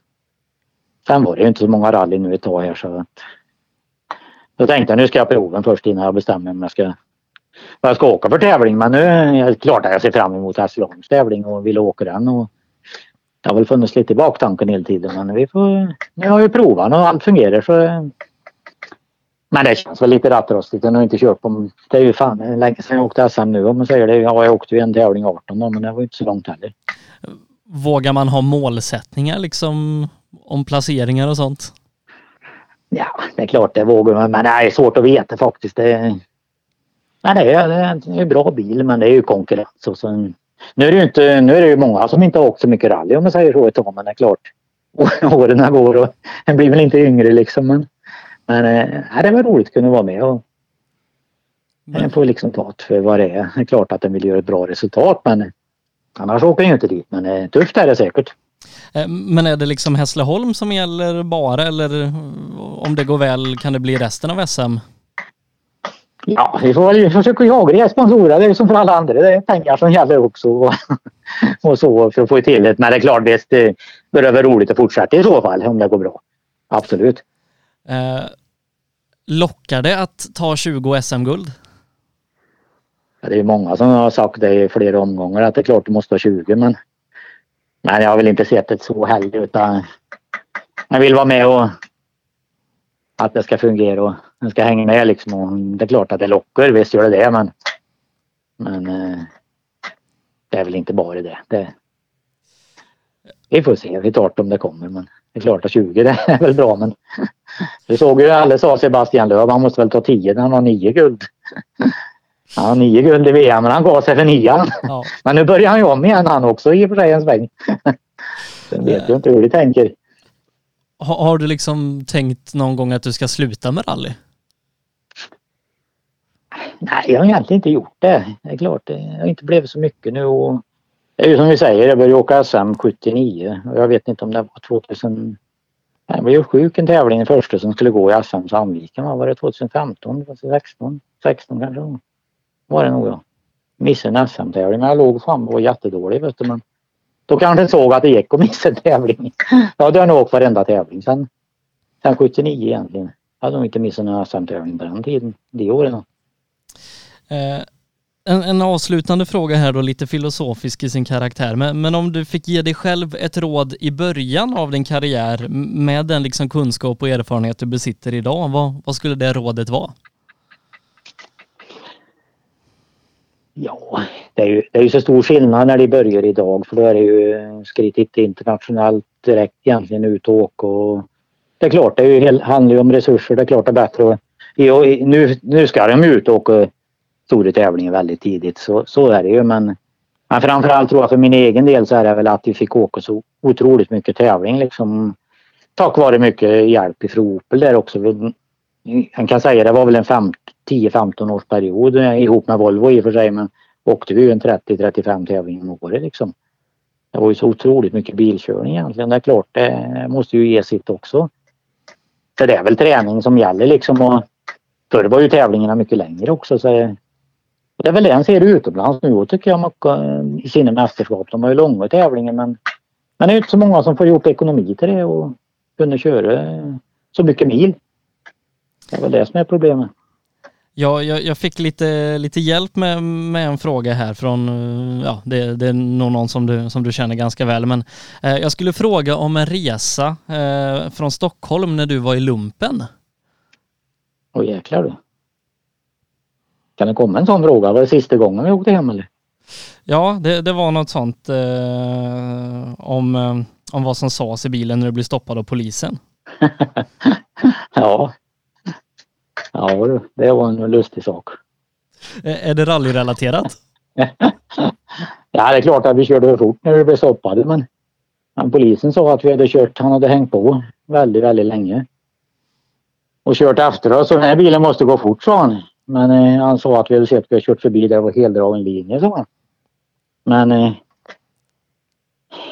sen var det ju inte så många rally nu ett tag här så att då tänkte jag nu ska jag prova den först innan jag bestämmer om jag ska vad jag ska åka för tävling men nu är det klart att jag ser fram emot Hässleholms tävling och vill åka den och det har väl funnits lite i baktanken hela tiden men vi får, nu har vi provat och allt fungerar så men det känns väl lite rattrostigt. Jag har inte kört på... Det är ju fan länge sedan jag åkte SM nu om man säger det. Ja, jag åkte ju en tävling 18 då, men det var inte så långt heller. Vågar man ha målsättningar liksom om placeringar och sånt? Ja, det är klart det vågar man. Men det är svårt att veta faktiskt. Det, men det är, det är en bra bil men det är ju konkurrens. Och så, nu är det ju inte, nu är det ju många som inte har åkt så mycket rally om man säger så ett tag. Men det är klart. <laughs> Åren går och en blir väl inte yngre liksom. Men men äh, det var roligt att kunna vara med och men. får liksom ta det för vad det är. Det är klart att den vill göra ett bra resultat men annars åker jag inte dit. Men äh, tufft är det säkert. Eh, men är det liksom Hässleholm som gäller bara eller om det går väl kan det bli resten av SM? Ja, vi får väl försöka jaga sponsorer. Det är som för alla andra. Det är pengar som gäller också. och <laughs> så för att få till det. Men det är klart, visst, det vara roligt att fortsätta i så fall om det går bra. Absolut. Eh, lockar det att ta 20 SM-guld? det är många som har sagt det i flera omgångar att det är klart du måste ha 20 men men jag har väl inte sett det så heller utan jag vill vara med och att det ska fungera och den ska hänga med liksom. Och det är klart att det lockar, visst gör det det men men eh, det är väl inte bara det. det. Vi får se, vi tar det om det kommer men det är klart att 20 det är väl bra men <laughs> du såg ju alla sa Sebastian Löf, han måste väl ta 10 när han har 9 guld. Han har 9 guld i VM men han gav sig för nian. Ja. <laughs> Men nu börjar han ju om igen han också i och för sig en sväng. <laughs> Sen vet jag inte hur de tänker. Har, har, du liksom tänkt någon gång att du ska sluta med rally? Nej, jag har egentligen inte gjort det. Det är klart, det har inte blivit så mycket nu och det är ju som vi säger, jag började åka SM 79 och jag vet inte om det var 2000 jag blev sjuk en tävling den första som skulle gå i SM Sandviken. Var det 2015? 2016? 16 kanske? Var det nog ja. Missade en SM-tävling men jag låg fram och var jättedålig vet du. Men då kanske jag såg att det gick att missa en tävling. <laughs> Ja, det har nog åkt varenda tävling sen, sen 79 egentligen. Jag hade nog inte missat någon SM-tävling på den tiden, de åren. Eh, en, en, avslutande fråga här då, lite filosofisk i sin karaktär. Men, men, om du fick ge dig själv ett råd i början av din karriär med den liksom kunskap och erfarenhet du besitter idag, vad, vad skulle det rådet vara? Ja, det är, ju, det är ju så stor skillnad när de börjar idag för då är det ju skritt internationellt direkt egentligen ut och åka och det är klart, det är ju, handlar ju om resurser. Det är klart det är bättre att, nu, nu ska de ut och åka stora tävlingar väldigt tidigt. Så, så är det ju men, men framförallt tror jag för min egen del så är det väl att vi fick åka så otroligt mycket tävling liksom. Tack vare mycket hjälp ifrån Opel där också. Man kan säga det var väl en 10-15 års period eh, ihop med Volvo i och för sig men åkte vi ju en 30-35 tävlingar om året liksom. Det var ju så otroligt mycket bilkörning egentligen. Det är klart det måste ju ge sitt också. För det är väl träning som gäller liksom och förr var ju tävlingarna mycket längre också så det är väl det en ser utomlands nu tycker jag eh, i sina mästerskap. De har ju långa tävlingar men, men det är inte så många som får gjort ekonomi till det och kunna köra så mycket mil. Det är väl det som är problemet. Ja, jag, jag, fick lite, lite hjälp med, med en fråga här från, ja det, det är nog någon som du, som du känner ganska väl, men eh, jag skulle fråga om en resa eh, från Stockholm när du var i lumpen. Åh jäklar du. Kan det komma en sån fråga? Var det sista gången vi åkte hem eller? Ja, det, det var något sånt eh, om, eh, om vad som sades i bilen när du blev stoppad av polisen. <laughs> ja. Ja, det var en lustig sak. Är det rallyrelaterat? <laughs> ja, det är klart att vi körde för fort när vi blev stoppade men, men polisen sa att vi hade kört, han hade hängt på väldigt, väldigt länge. Och kört efter oss den här bilen måste gå fort sa han. Men eh, han sa att vi hade sett att vi hade kört förbi där det var heldragen linje sa han. Men eh,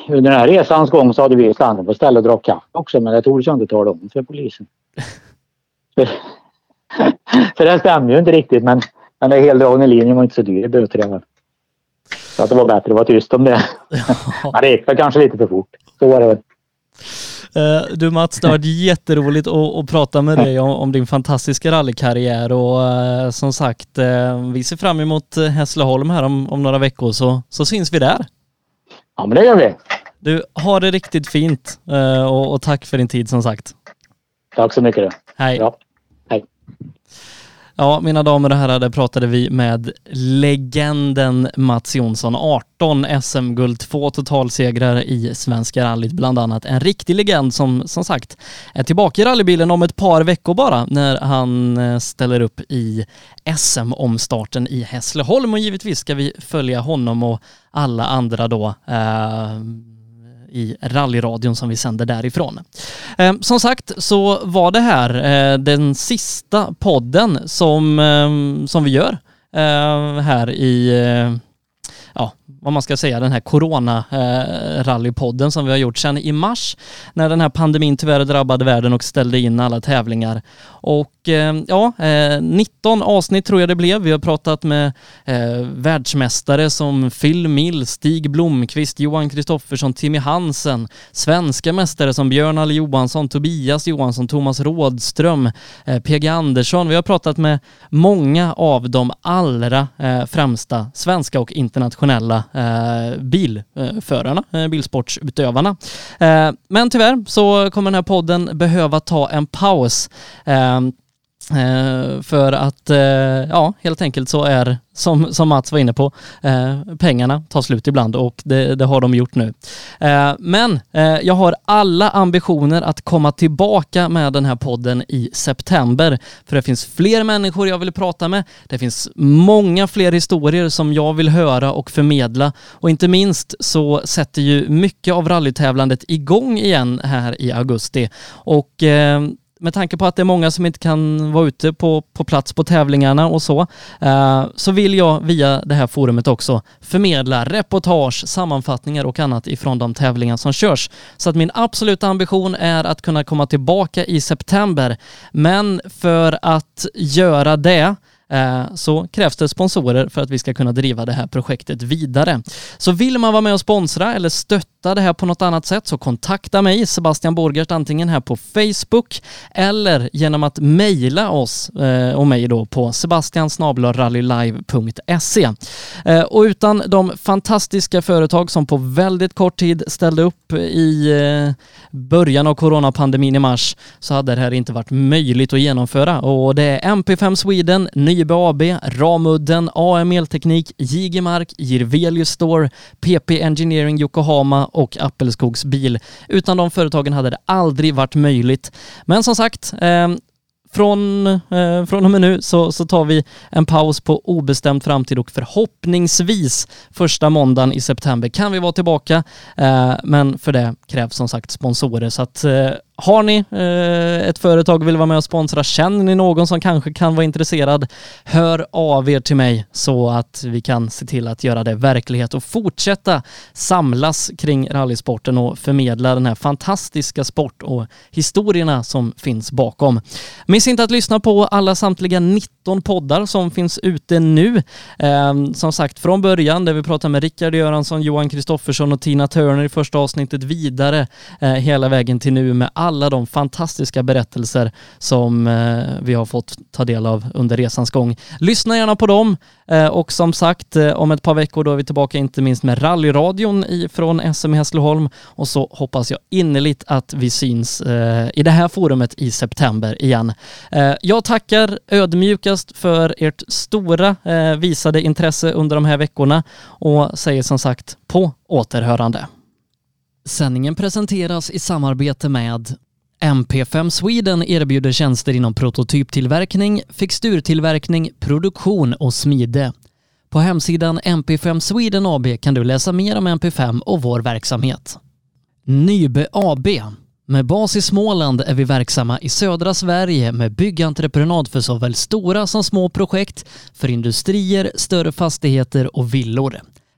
under den här resans gång så hade vi stannat på stället och drack kaffe också men det tog jag inte tala om för polisen. <laughs> <laughs> <laughs> för det stämmer ju inte riktigt men den där heldragna linjen var inte så dyr böter Så att det var bättre att vara tyst om det. <laughs> men det gick väl kanske lite för fort. Så var det väl. Eh, du Mats, det har varit jätteroligt att, att prata med dig om, om, din fantastiska rallykarriär och uh, som sagt, uh, vi ser fram emot Hässleholm här om, om några veckor så, så syns vi där. Ja men det gör vi. Du, har det riktigt fint och, och, tack för din tid som sagt. Tack så mycket. Hej. Ja. Ja, mina damer och herrar, där pratade vi med legenden Mats Jonsson. 18 SM-guld, två totalsegrar i Svenska rallyt bland annat. En riktig legend som som sagt är tillbaka i rallybilen om ett par veckor bara när han eh, ställer upp i SM-omstarten i Hässleholm och givetvis ska vi följa honom och alla andra då eh, i rallyradion som vi sänder därifrån. Ehm, som sagt så var det här eh, den sista podden som, ehm, som vi gör eh, här i, eh, ja, vad man ska säga, den här corona-rallypodden eh, som vi har gjort sedan i mars när den här pandemin tyvärr drabbade världen och ställde in alla tävlingar. Och eh, ja, eh, 19 avsnitt tror jag det blev. Vi har pratat med världsmästare som Phil Mill, Stig Blomqvist, Johan Kristoffersson, Timmy Hansen, svenska mästare som Björn Alle Johansson, Tobias Johansson, Thomas Rådström, PG Andersson. Vi har pratat med många av de allra främsta svenska och internationella bilförarna, eh, bilsportsutövarna. Eh, men tyvärr så kommer den här podden behöva ta en paus. Eh, Eh, för att, eh, ja, helt enkelt så är, som, som Mats var inne på, eh, pengarna tar slut ibland och det, det har de gjort nu. Eh, men eh, jag har alla ambitioner att komma tillbaka med den här podden i september. För det finns fler människor jag vill prata med. Det finns många fler historier som jag vill höra och förmedla. Och inte minst så sätter ju mycket av rallytävlandet igång igen här i augusti. Och eh, med tanke på att det är många som inte kan vara ute på, på plats på tävlingarna och så, eh, så vill jag via det här forumet också förmedla reportage, sammanfattningar och annat ifrån de tävlingar som körs. Så att min absoluta ambition är att kunna komma tillbaka i september. Men för att göra det Eh, så krävs det sponsorer för att vi ska kunna driva det här projektet vidare. Så vill man vara med och sponsra eller stötta det här på något annat sätt så kontakta mig, Sebastian Borgert, antingen här på Facebook eller genom att mejla oss eh, och mig då på sebastiansnablarallylive.se. Eh, och utan de fantastiska företag som på väldigt kort tid ställde upp i början av coronapandemin i mars så hade det här inte varit möjligt att genomföra och det är MP5 Sweden, Nybe AB, Ramudden, AM Elteknik, Jigemark, Jirvelius Store, PP Engineering Yokohama och Appelskogs bil. Utan de företagen hade det aldrig varit möjligt. Men som sagt, eh, från, eh, från och med nu så, så tar vi en paus på obestämd framtid och förhoppningsvis första måndagen i september kan vi vara tillbaka. Eh, men för det krävs som sagt sponsorer så att eh, har ni eh, ett företag och vill vara med och sponsra, känner ni någon som kanske kan vara intresserad, hör av er till mig så att vi kan se till att göra det verklighet och fortsätta samlas kring rallysporten och förmedla den här fantastiska sport och historierna som finns bakom. Miss inte att lyssna på alla samtliga 13 poddar som finns ute nu. Eh, som sagt, från början där vi pratar med Rickard Göransson, Johan Kristoffersson och Tina Turner i första avsnittet vidare eh, hela vägen till nu med alla de fantastiska berättelser som eh, vi har fått ta del av under resans gång. Lyssna gärna på dem Eh, och som sagt eh, om ett par veckor då är vi tillbaka inte minst med rallyradion från SM Hässleholm och så hoppas jag innerligt att vi syns eh, i det här forumet i september igen. Jag tackar ödmjukast för ert stora visade intresse under de här veckorna och säger som sagt på återhörande. Sändningen presenteras i samarbete med MP5 Sweden erbjuder tjänster inom prototyptillverkning, fixturtillverkning, produktion och smide. På hemsidan MP5 Sweden AB kan du läsa mer om MP5 och vår verksamhet. Nybe AB med bas i Småland är vi verksamma i södra Sverige med byggentreprenad för såväl stora som små projekt, för industrier, större fastigheter och villor.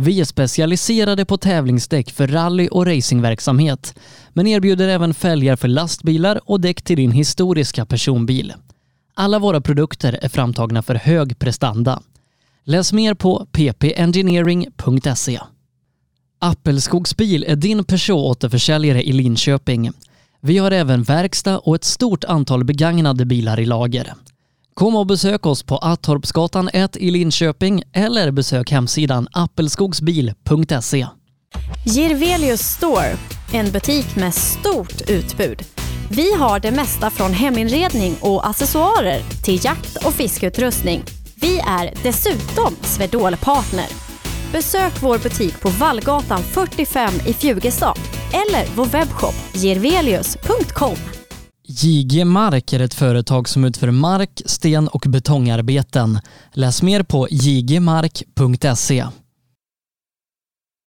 Vi är specialiserade på tävlingsdäck för rally och racingverksamhet, men erbjuder även fälgar för lastbilar och däck till din historiska personbil. Alla våra produkter är framtagna för hög prestanda. Läs mer på ppengineering.se. Appelskogsbil är din Peugeot-återförsäljare i Linköping. Vi har även verkstad och ett stort antal begagnade bilar i lager. Kom och besök oss på Attorpsgatan 1 i Linköping eller besök hemsidan appelskogsbil.se. Girvelius Store, en butik med stort utbud. Vi har det mesta från heminredning och accessoarer till jakt och fiskeutrustning. Vi är dessutom Swedol-partner. Besök vår butik på Vallgatan 45 i Fjugestad eller vår webbshop girvelius.com. JG Mark är ett företag som utför mark, sten och betongarbeten. Läs mer på jgmark.se.